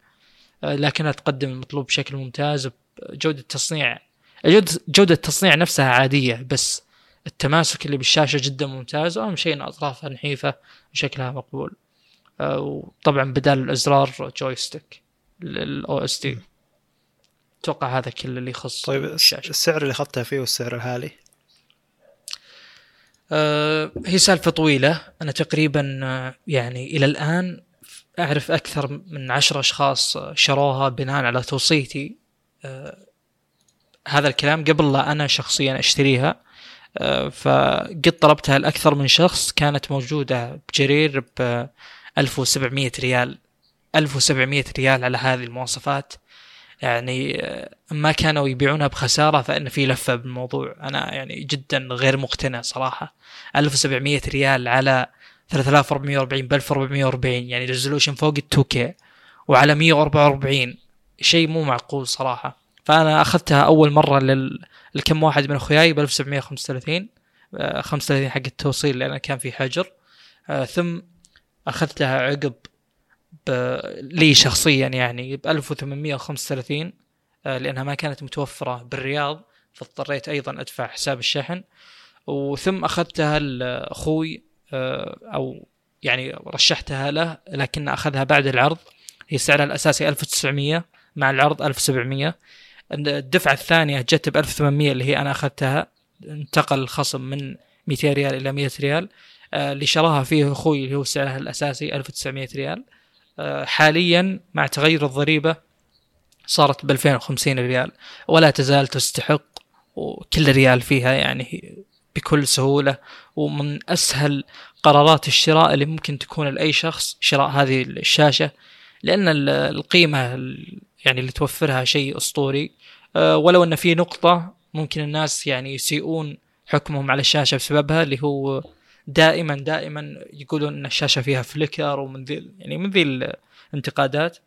أه لكنها تقدم المطلوب بشكل ممتاز بجودة تصنيع جودة التصنيع نفسها عادية بس التماسك اللي بالشاشة جدا ممتاز وأهم شيء أن أطرافها نحيفة وشكلها مقبول. آه، وطبعا بدال الأزرار joystick لل OSD أتوقع هذا كل اللي يخص طيب الشاشة. السعر اللي اخذتها فيه والسعر الحالي أه هي سالفة طويلة. أنا تقريبا آه، يعني إلى الآن أعرف أكثر من عشر أشخاص شروها بناء على توصيتي. أه هذا الكلام قبل لا أنا شخصيا أشتريها. آه، فقد طلبتها لأكثر من شخص. كانت موجودة بجرير ب 1700 ريال. 1700 ريال على هذه المواصفات. يعني ما كانوا يبيعونها بخسارة فإن في لفة بالموضوع. أنا يعني جدا غير مقتنع صراحة. 1700 ريال على 3440 ب 1440 يعني resolution فوق ال 2K وعلى 144 شيء مو معقول صراحة. فأنا أخذتها أول مرة. لكم واحد من أخوياي ب 1735 35 حق التوصيل لأن كان في حجر. آه، ثم اخذتها عقب ب... لي شخصيا يعني ب 1835 آه، لأنها ما كانت متوفرة بالرياض فاضطريت أيضا أدفع حساب الشحن. وثم أخذتها لأخوي آه، أو يعني رشحتها له لكن أخذها بعد العرض. هي سعرها الأساسي 1900 مع العرض 1700 الدفعة الثانية جت ب 1800 اللي هي أنا أخذتها. انتقل الخصم من 200 ريال إلى 100 ريال. آه، اللي شراها فيه أخوي اللي هو سعرها الأساسي 1900 ريال. حاليا مع تغير الضريبة صارت ب 2050 ريال ولا تزال تستحق وكل ريال فيها يعني بكل سهولة. ومن أسهل قرارات الشراء اللي ممكن تكون لأي شخص شراء هذه الشاشة لأن القيمة يعني اللي توفرها شيء أسطوري. آه، ولو أن في نقطة ممكن الناس يعني يسيئون حكمهم على الشاشة بسببها اللي هو دائما دائما يقولون إن الشاشة فيها فليكر ومن ذي يعني من ذي الانتقادات.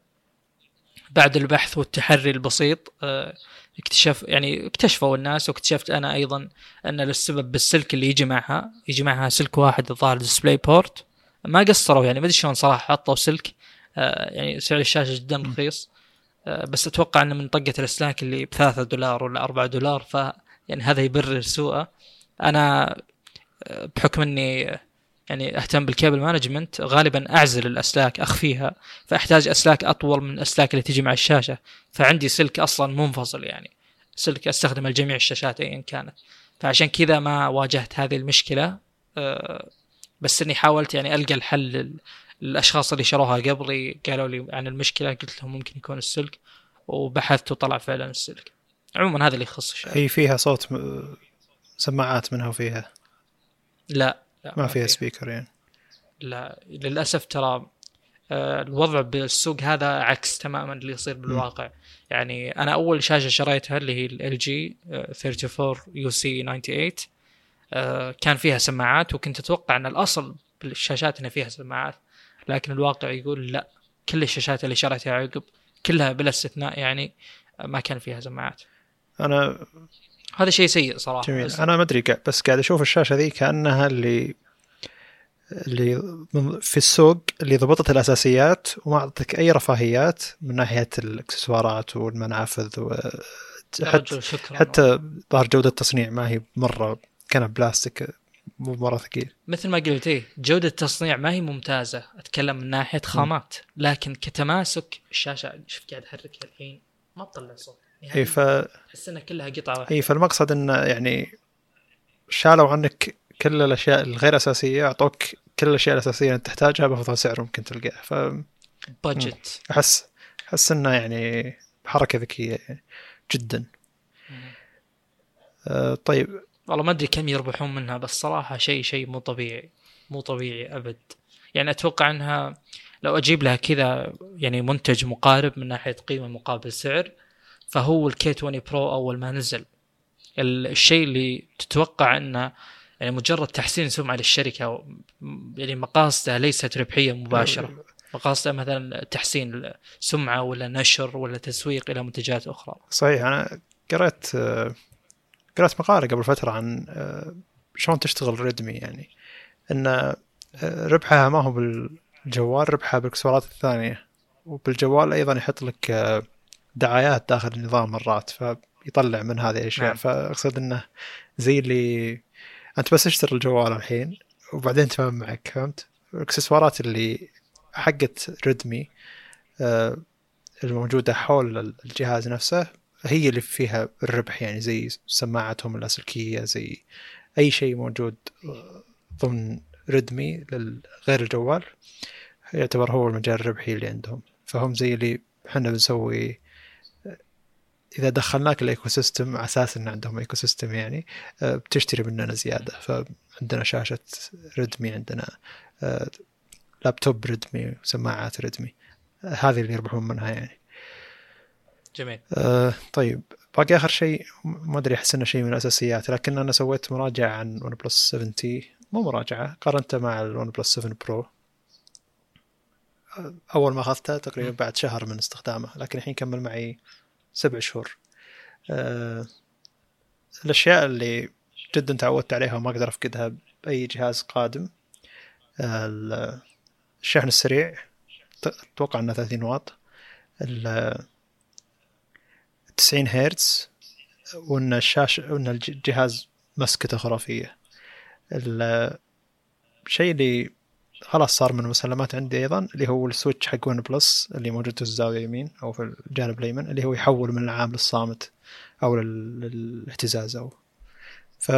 بعد البحث والتحري البسيط آه، اكتشف يعني اكتشفوا الناس واكتشفت أنا أيضا أن السبب بالسلك اللي يجي معها يجي معها سلك واحد الظاهر DisplayPort ما قصروا يعني ما أدري شلون صراحة حطوا سلك. آه، يعني سعر الشاشة جدا رخيص. آه، بس أتوقع إنه من طقة الاسلاك اللي بثلاثة دولار ولا أربعة دولار ف يعني هذا يبرر سوءه. أنا بحكم إني يعني أهتم بال cable management غالبا أعزل الأسلاك أخفيها فأحتاج أسلاك أطول من الأسلاك اللي تجي مع الشاشة. فعندي سلك أصلا منفصل يعني. سلك أستخدمه لجميع الشاشات ايا كانت. فعشان كذا ما واجهت هذه المشكلة. آه، بس إني حاولت يعني ألقى الحل الاشخاص اللي شروها قبلي قالوا لي عن المشكلة قلت لهم ممكن يكون السلك وبحثت وطلع فعلا السلك. عموما هذا اللي يخص الشاشة. هي فيها صوت سماعات منها وفيها. لا, لا ما فيها سبيكر يعني. لا للأسف ترى آه، الوضع بالسوق هذا عكس تماما اللي يصير بالواقع. م. يعني أنا أول شاشة شريتها اللي هي ال جي 34 يو سي 98 كان فيها سماعات وكنت أتوقع أن الأصل بالشاشات إنها فيها سماعات لكن الواقع يقول لا كل الشاشات اللي شريتها عقب كلها بلا استثناء يعني ما كان فيها سماعات. أنا هذا شيء سيء صراحة. جميل. بس... أنا ما أدري بس قاعد أشوف الشاشة ذي كأنها اللي اللي في السوق اللي ضبطت الأساسيات وما اعطتك أي رفاهيات من ناحية الإكسسوارات والمنافذ و حتى حتى ظهر جودة التصنيع ما هي مرة كان بلاستيك مو مرة ثقيل. مثل ما قلت إيه جودة التصنيع ما هي ممتازة. أتكلم من ناحية خامات. لكن كتماسك الشاشة شوف قاعد احركها الحين ما تطلع صوت. يعني اي ف تحس انها كلها قطعة واحدة. اي فالمقصد انه يعني شالوا عنك كل الأشياء الغير أساسية أعطوك كل الأشياء الأساسية اللي تحتاجها بأفضل سعر ممكن تلقاه. ف بادجت احس أحس إنه يعني حركة ذكية يعني جدا آه طيب. والله ما أدري كم يربحون منها بس صراحة شيء شيء مو طبيعي مو طبيعي أبد. يعني أتوقع إنها لو أجيب لها كذا يعني منتج مقارب من ناحية قيمة مقابل سعر فهو الكي 20 برو أول ما نزل. الشيء اللي تتوقع إنه يعني مجرد تحسين سمعة للشركة يعني مقاصده ليست ربحية مباشرة. مقاصده مثلا تحسين سمعه ولا نشر ولا تسويق إلى منتجات أخرى. صحيح أنا قرأت قرأت مقالة قبل فترة عن شلون تشتغل ريدمي يعني. إن ربحها ما هو بالجوال ربحها بالاكسسوارات الثانية. وبالجوال أيضا يحط لك دعايات داخل النظام مرات فيطلع من هذه الأشياء نعم. فأقصد إنه زي اللي أنت بس اشتري الجوال الحين وبعدين تفهم معك فهمت؟ الإكسسوارات اللي حقت ريدمي الموجودة حول الجهاز نفسه هي اللي فيها الربح يعني زي سماعتهم اللاسلكيه زي أي شيء موجود ضمن ريدمي غير الجوال يعتبر هو المجال الربحي اللي عندهم فهم زي اللي إحنا بنسوي إذا دخلناك ال ecosystem على أساس إن عندهم ecosystem يعني بتشتري مننا زيادة. فعندنا شاشة ريدمي عندنا لابتوب ريدمي وسماعات ريدمي هذه اللي يربحون منها يعني. جميل. آه طيب باقي آخر شيء ما أدري أحس إنه شيء من الأساسيات. لكن أنا سويت مراجعة عن ون بلس 7 تي مو مراجعة قارنته مع الون بلس 7 برو أول ما اخذته تقريبا بعد شهر من استخدامه. لكن الحين كمل معي سبع شهور. أه الأشياء اللي جدا تعودت عليها وما أقدر أفقدها بأي جهاز قادم أه الشحن السريع أتوقع إنه 30 واط 90 هرتز وإن الشاشة وإن الجهاز مسكته خرافية. الشيء اللي خلاص صار من المسلمات عندي أيضا اللي هو ال switch حق ون بلس اللي موجود في الزاوية اليمين أو في الجانب الأيمن اللي هو يحول من العام للصامت أو للاهتزاز أو. ف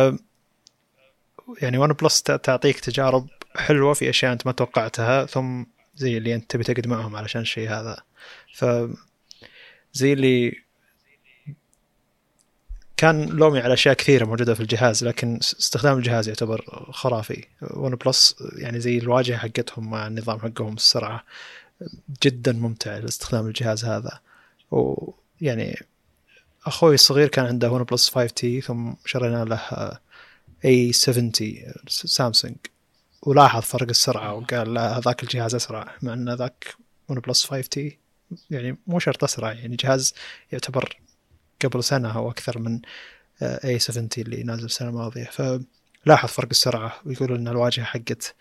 يعني ون بلس تعطيك تجارب حلوة في أشياء أنت ما توقعتها ثم زي اللي أنت تبي تقعد معهم علشان الشيء هذا. ف زي اللي كان لومي على أشياء كثيرة موجودة في الجهاز لكن استخدام الجهاز يعتبر خرافي. ون بلس يعني زي الواجهة حقتهم مع النظام حقهم السرعة جدا ممتع لاستخدام الجهاز هذا. ويعني أخوي الصغير كان عنده ون بلس 5 تي ثم شرينا له اي 70 سامسونج. ولاحظ فرق السرعة وقال لا هذاك الجهاز أسرع مع إن ذاك ون بلس 5 تي يعني مو شرط أسرع يعني جهاز يعتبر قبل سنة أو أكثر من اي 70 اللي نازل السنة الماضية. فلاحظ فرق السرعة ويقول إن الواجهة حقت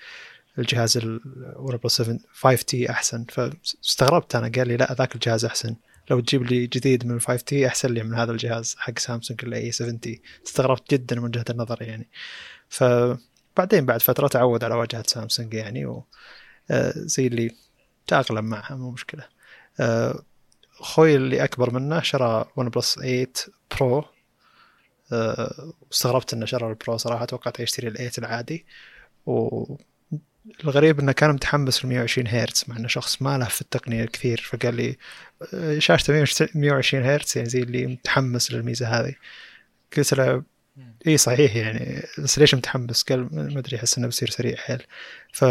الجهاز بلس 7 5 تي أحسن. فاستغربت أنا قال لي لا ذاك الجهاز أحسن. لو تجيب لي جديد من 5 تي أحسن لي من هذا الجهاز حق سامسونج الاي 70 استغربت جدا من وجهة النظر يعني. فبعدين بعد فترة تعود على واجهة سامسونج يعني و زي اللي تأقلم معها مو مشكلة. أخوي اللي أكبر منه شرى ون بلس 8 برو واستغربت إنه شرى البرو صراحة توقعت يشتري ال 8 العادي. والغريب إنه كان متحمس ل 120 هرتز مع إنه شخص ما له في التقنية كثير فقال لي شاشته 120 هرتز يعني زي اللي متحمس للميزة هذه. قلت له اي صحيح يعني بس ليش متحمس؟ قال ما أدري أحس إنه بيصير سريع حيل. ف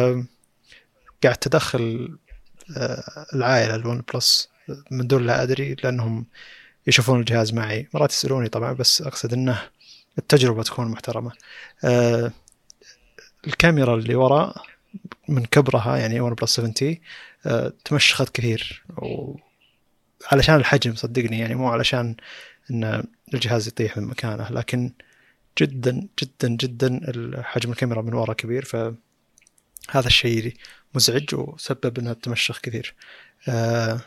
قاعد تدخل العائلة الون بلس من دون لا أدري لأنهم يشوفون الجهاز معي. مرات يسألوني طبعا بس أقصد إنه التجربة تكون محترمة. أه الكاميرا اللي وراء من كبرها يعني ون بلس 7 تي أه تمشخت كثير. و علشان الحجم صدقني يعني مو علشان إن الجهاز يطيح من مكانه لكن جدا جدا جدا حجم الكاميرا من ورا كبير. فهذا الشيء مزعج وسبب إنها تمشخ كثير. أه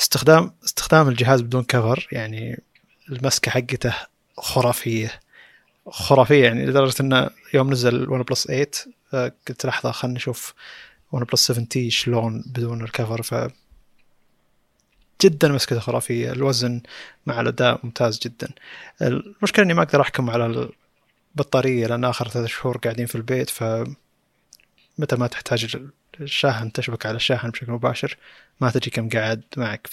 استخدام استخدام الجهاز بدون cover يعني المسكة حقته خرافية. خرافية يعني لدرجة إنه يوم نزل ون بلس 8 قلت لحظة خلينا نشوف ون بلس 7 تي شلون بدون ال cover ف جدا مسكته خرافية. الوزن مع الأداء ممتاز جدا. المشكلة إني ما أقدر أحكم على البطارية لأن آخر ثلاث شهور قاعدين في البيت ف متى ما تحتاج الشاحن تشبك على الشاحن بشكل مباشر. ما تجي كم قاعد معك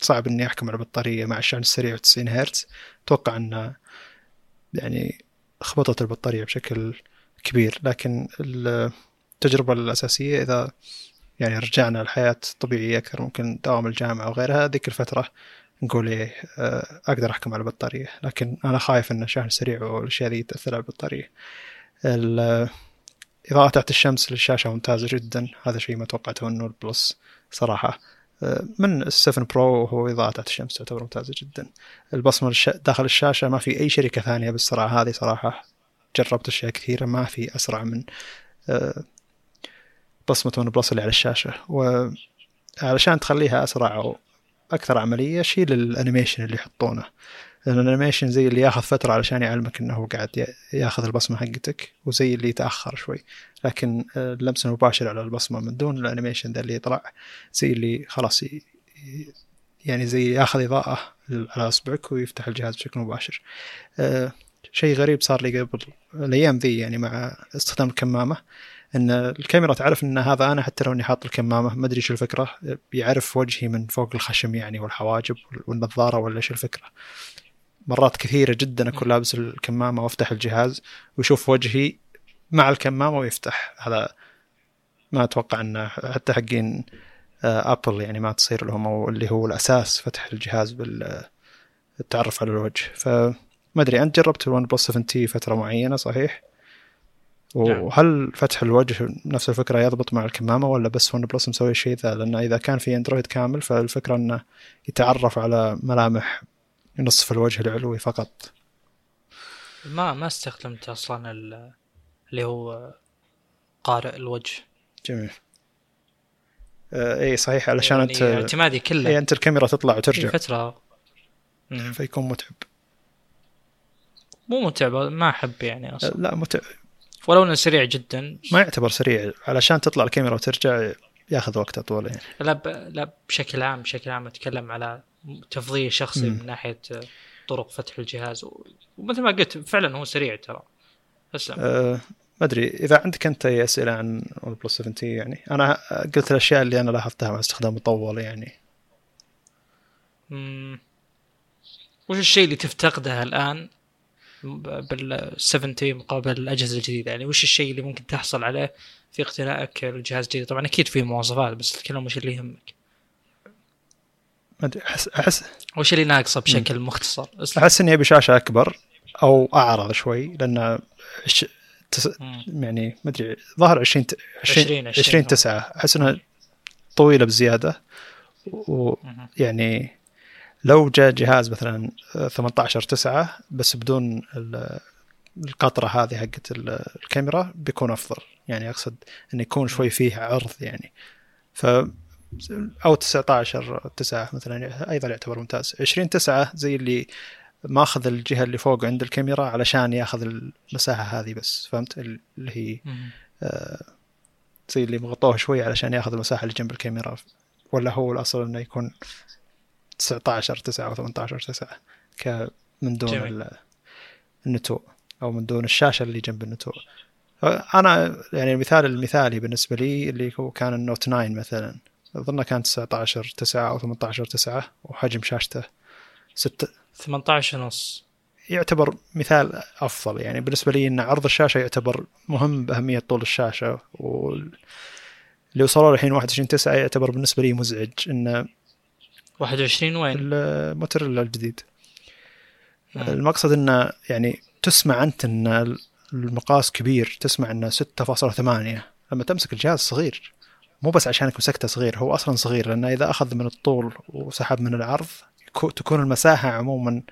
فصعب إني أحكم على البطارية مع الشحن السريع 90 هرتز. أتوقع ان يعني خبطت البطارية بشكل كبير لكن التجربة الأساسية إذا يعني رجعنا الحياة طبيعية أكثر ممكن دوام الجامعة وغيرها ذيك الفترة نقول إيه أقدر أحكم على البطارية. لكن أنا خايف إن الشحن السريع والأشياء ذي تأثر على البطارية. إضاءة تحت الشمس للشاشة ممتازة جدا. هذا شيء ما توقعته من ال OnePlus صراحة. من ال 7 Pro هو إضاءة تحت الشمس تعتبر ممتازة جدا. البصمة داخل الشاشة ما في أي شركة ثانية بالسرعة هذه صراحة جربت أشياء كثيرة ما في أسرع من بصمة OnePlus اللي على الشاشة. وعلشان تخليها أسرع أو أكثر عملية شيل ال animation اللي يحطونه. لأن ال animation زي اللي ياخذ فترة علشان يعلمك إنه هو قاعد ياخذ البصمة حقتك وزي اللي يتأخر شوي. لكن اللمس المباشر على البصمة من دون ال animation ذا اللي يطلع زي اللي خلاص يعني زي ياخذ إضاءة على إصبعك ويفتح الجهاز بشكل مباشر. شيء غريب صار لي قبل الأيام ذي يعني مع استخدام الكمامة إن الكاميرا تعرف إن هذا أنا حتى لو إني حاط الكمامة ما أدري شو الفكرة بيعرف وجهي من فوق الخشم يعني والحواجب والنظارة ولا شو الفكرة. مرات كثيرة جدا أكون لابس الكمامة وأفتح الجهاز ويشوف وجهي مع الكمامة ويفتح. هذا ما أتوقع انه حتى حقين Apple يعني ما تصير لهم أو اللي هو الأساس فتح الجهاز بالتعرف على الوجه. فما أدري أنت جربت ال OnePlus 7T فترة معينة صحيح؟ وهل فتح الوجه نفس الفكرة يضبط مع الكمامة ولا بس OnePlus مسوي الشيء ذا؟ لأن إذا كان في Android كامل فالفكرة أنه يتعرف على ملامح نصف الوجه العلوي فقط. ما ما استخدمت أصلا اللي هو قارئ الوجه. جميل. آه اي صحيح علشان يعني انت اعتمادي كله. اي أنت الكاميرا تطلع وترجع. فترة. فيكون متعب. مو متعب ما أحب يعني أصلا. لا متعب. ولو إنه سريع جدا. ما يعتبر سريع. علشان تطلع الكاميرا وترجع ياخذ وقت أطول يعني. لا ب... لا بشكل عام بشكل عام أتكلم على تفضيل شخصي مم. من ناحية طرق فتح الجهاز. ومثل ما قلت فعلا هو سريع ترى أسلم أه ما أدري إذا عندك أنت أي أسئلة عن OnePlus 7T يعني أنا قلت الأشياء اللي أنا لاحظتها مع استخدام مطول يعني مم. وش الشيء اللي تفتقده الآن بال 7T مقابل الأجهزة الجديدة يعني وش الشيء اللي ممكن تحصل عليه في اقتنائك الجهاز الجديد طبعا أكيد في مواصفات بس تتكلم وش اللي يهمك احس احس وش اللي ناقصه بشكل مختصر؟ اسلم. أحس إني أبي شاشة أكبر أو أعرض شوي لأن ش... تس... مم. يعني ما أدري ظهر 20 ت- 20 20 20 20 9 أحس إنها طويلة بزيادة. ويعني لو جاء جهاز مثلا 18 9 بس بدون ال- القطرة هذه حقت ال- الكاميرا بيكون أفضل. يعني أقصد انه يكون شوي فيه عرض يعني. ف أو 19 9 مثلا أيضا يعتبر ممتاز. 20 9 زي اللي ماخذ الجهة اللي فوق عند الكاميرا علشان ياخذ المساحة هذه بس فهمت؟ اللي هي. آه، زي اللي مغطوه شوي علشان ياخذ المساحة اللي جنب الكاميرا. ولا هو الأصل إنه يكون 19 9 أو 18 9 ك من دون النتوء أو من دون الشاشة اللي جنب النتوء. أنا يعني المثال المثالي بالنسبة لي اللي هو كان النوت 9 مثلا. اظنه كان 19 9 أو 18 9 وحجم شاشته 6 18 ونص يعتبر مثال أفضل يعني بالنسبة لي إن عرض الشاشة يعتبر مهم بأهمية طول الشاشة واللي وصلوا الحين 21 9 يعتبر بالنسبة لي مزعج. إن 21 وين؟ الموتوريلا الجديد. مم. المقصد إنه يعني تسمع أنت إن المقاس كبير تسمع إنه 6.8 لما تمسك الجهاز صغير. مو بس عشانك مسكته صغير هو أصلا صغير لأنه إذا أخذ من الطول وسحب من العرض تكون المساحة عموما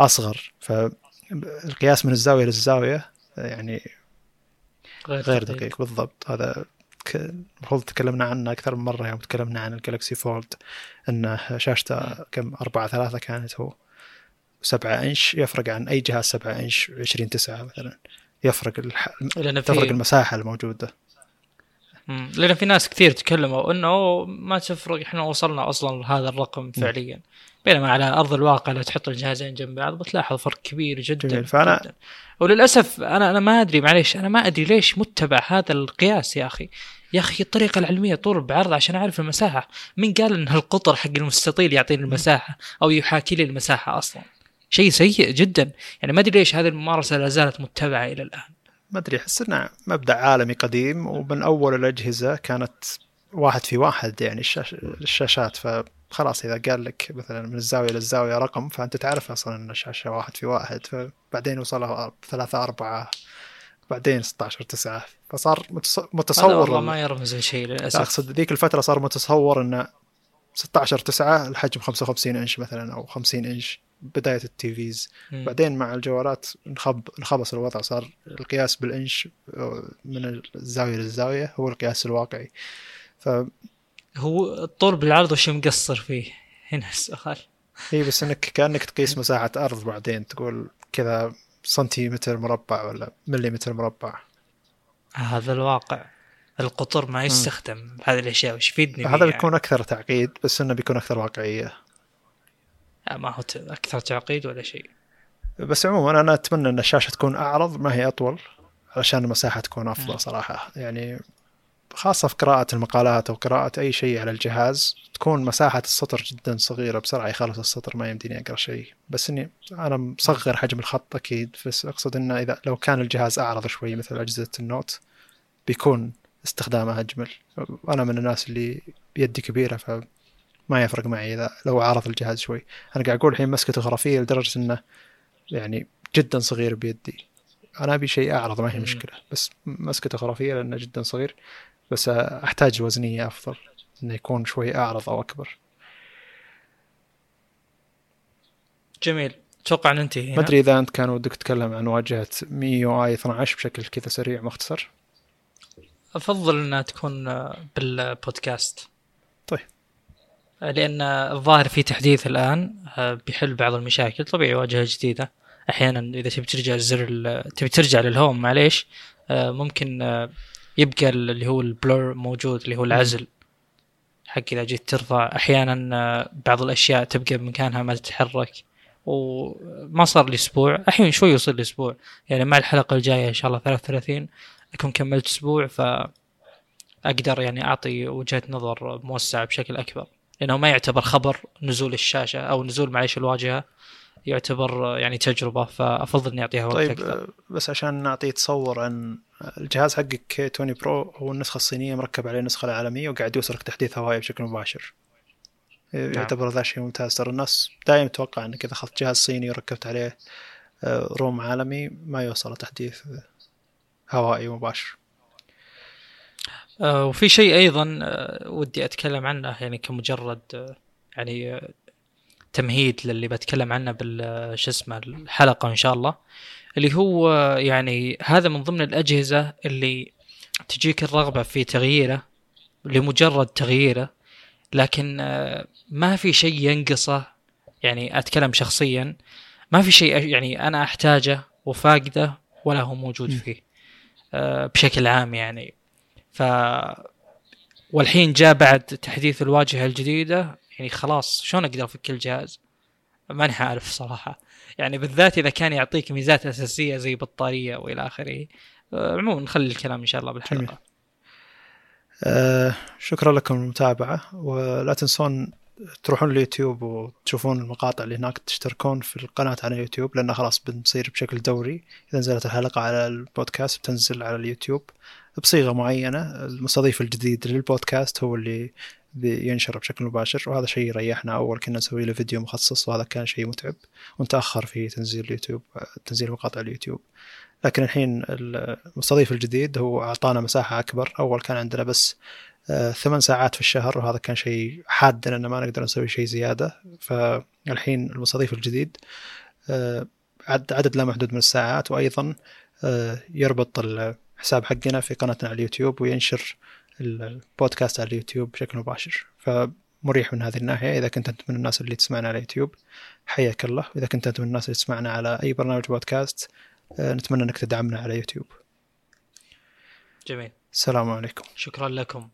أصغر. فالقياس من الزاوية للزاوية يعني غير دقيق. بالضبط. هذا المفروض تكلمنا عنه أكثر من مرة يوم تكلمنا عن الجالكسي فولد إنه شاشته كم؟ 4 3 كانت هو. 7 إنش يفرق عن أي جهاز 7 إنش 20 9 مثلا. يفرق الح... تفرق المساحة الموجودة. لأن في ناس كثير تكلموا إنه ما تفرق إحنا وصلنا أصلا لهذا الرقم فعليا. بينما على أرض الواقع لو تحط الجهازين جنب بعض بتلاحظ فرق كبير جدا جميل. فأنا- جداً. وللأسف أنا أنا ما أدري معليش أنا ما أدري ليش متبع هذا القياس يا أخي. يا أخي الطريقة العلمية طول بعرض عشان أعرف المساحة. مين قال إن القطر حق المستطيل يعطيني المساحة أو يحاكي لي المساحة أصلا؟ شيء سيء جدا. يعني ما أدري ليش هذه الممارسة لا زالت متبعة إلى الآن. ما أدري أحس إنه مبدأ عالمي قديم ومن أول الأجهزة كانت واحد في واحد يعني الشاش... الشاشات. فخلاص إذا قال لك مثلا من الزاوية للزاويه رقم فأنت تعرف أصلا إن الشاشة واحد في واحد. فبعدين وصلوا ثلاثة أربعة بعدين 16 9 فصار متصور والله ما يرمز لشيء لا للاسف أقصد ذيك الفترة صار متصور انه 16 9 الحجم 55 إنش مثلا أو 50 إنش. بداية التي فيز. بعدين مع الجوالات انخب انخبص الوضع صار القياس بالإنش من الزاوية للزاوية هو القياس الواقعي. ف هو الطول بالعرض وش مقصر فيه. هنا السؤال. هي بس إنك كأنك تقيس مساحة أرض بعدين تقول كذا سنتيمتر مربع ولا مليمتر مربع. هذا الواقع. القطر ما يستخدم هذه الأشياء وش يفيدني هذا بيكون أكثر تعقيد بس إنه بيكون أكثر واقعية. يعني؟ ما هو أكثر تعقيد ولا شيء. بس عموما أنا أتمنى أن الشاشة تكون أعرض ما هي أطول علشان المساحة تكون أفضل صراحة. يعني خاصة في قراءة المقالات أو قراءة أي شيء على الجهاز تكون مساحة السطر جدا صغيرة بسرعة يخلص السطر ما يمديني أقرأ شيء. بس إني أنا مصغر حجم الخط أكيد بس أقصد إنه إذا لو كان الجهاز أعرض شوي مثل أجهزة النوت بيكون استخدامه أجمل. أنا من الناس اللي بيدي كبيرة فما يفرق معي إذا لو عارض الجهاز شوي. أنا قاعد أقول الحين مسكته خرافيه لدرجة إنه يعني جدا صغير بيدي. أنا أبي شيء أعرض ما هي. مشكلة. بس مسكته خرافيه لأنه جدا صغير. بس أحتاج وزنية أفضل إنه يكون شوي أعرض أو أكبر. جميل. أتوقع ننتهي هنا. ما أدري إذا أنت كان ودك تتكلم عن واجهة مي يو اي 12 بشكل كذا سريع مختصر. أفضل إنها تكون بالبودكاست. لأن الظاهر في تحديث الآن آه، بيحل بعض المشاكل طبيعي واجهه جديدة. أحيانا إذا تبي ترجع الزر ال- تبي ترجع للهوم معليش آه، ممكن آه، يبقى اللي هو البلور موجود اللي هو العزل. حق إذا جيت ترفع أحيانا بعض الأشياء تبقى بمكانها ما تتحرك وما صار لي أسبوع الحين شوي يصير لي أسبوع يعني مع الحلقة الجاية إن شاء الله 33 أكون كملت أسبوع ف أقدر يعني أعطي وجهة نظر موسعة بشكل أكبر. لأنه ما يعتبر خبر نزول الشاشة أو نزول معيش الواجهة يعتبر يعني تجربة فأفضل إني أعطيها وقت طيب أكثر. بس عشان نعطيه تصور عن الجهاز حقك كي 20 برو هو النسخة الصينية مركب عليه النسخه العالمية وقاعد يوصلك تحديث هوائي بشكل مباشر. يعتبر ذا شيء ممتاز. ترى الناس دائما تتوقع إنك إذا أخذت جهاز صيني وركبت عليه آه، روم عالمي ما يوصل تحديث هوائي مباشر. آه، وفي شيء أيضا آه، ودي أتكلم عنه يعني كمجرد آه، يعني آه، تمهيد للي بتكلم عنه بال آه، شو اسمه الحلقة إن شاء الله. اللي هو آه، يعني هذا من ضمن الأجهزة اللي تجيك الرغبة في تغييره لمجرد تغييره. لكن آه، ما في شيء ينقصه يعني أتكلم شخصيا ما في شيء يعني أنا أحتاجه وفاقده ولا هو موجود. فيه. آه، بشكل عام يعني. ف والحين جاء بعد تحديث الواجهة الجديدة يعني خلاص شلون أقدر أفك الجهاز؟ ماني عارف صراحة. يعني بالذات إذا كان يعطيك ميزات أساسية زي بطارية وإلى آخره. آه، عموما نخلي الكلام إن شاء الله جميل. بالحلقة آه شكرا لكم المتابعة ولا تنسون تروحون اليوتيوب وتشوفون المقاطع اللي هناك تشتركون في القناة على اليوتيوب لأنها خلاص بنصير بشكل دوري. إذا نزلت الحلقة على البودكاست بتنزل على اليوتيوب. بصيغة معينة. المستضيف الجديد للبودكاست هو اللي بينشر بشكل مباشر وهذا شيء يريحنا أول كنا نسوي له فيديو مخصص وهذا كان شيء متعب ونتأخر في تنزيل اليوتيوب تنزيل مقاطع اليوتيوب. لكن الحين المستضيف الجديد هو أعطانا مساحة أكبر. أول كان عندنا بس آه، ثمان ساعات في الشهر وهذا كان شيء حاد لأن ما نقدر نسوي شيء زيادة. فالحين المستضيف الجديد آه، عد- عدد لا محدود من الساعات وأيضا آه، يربط الحساب حقنا في قناتنا على اليوتيوب وينشر البودكاست على اليوتيوب بشكل مباشر. فمريح من هذه الناحية. إذا كنت أنت من الناس اللي تسمعنا على اليوتيوب حياك الله. وإذا كنت أنت من الناس اللي تسمعنا على أي برنامج بودكاست آه، نتمنى أنك تدعمنا على يوتيوب جميل. السلام عليكم. شكرا لكم.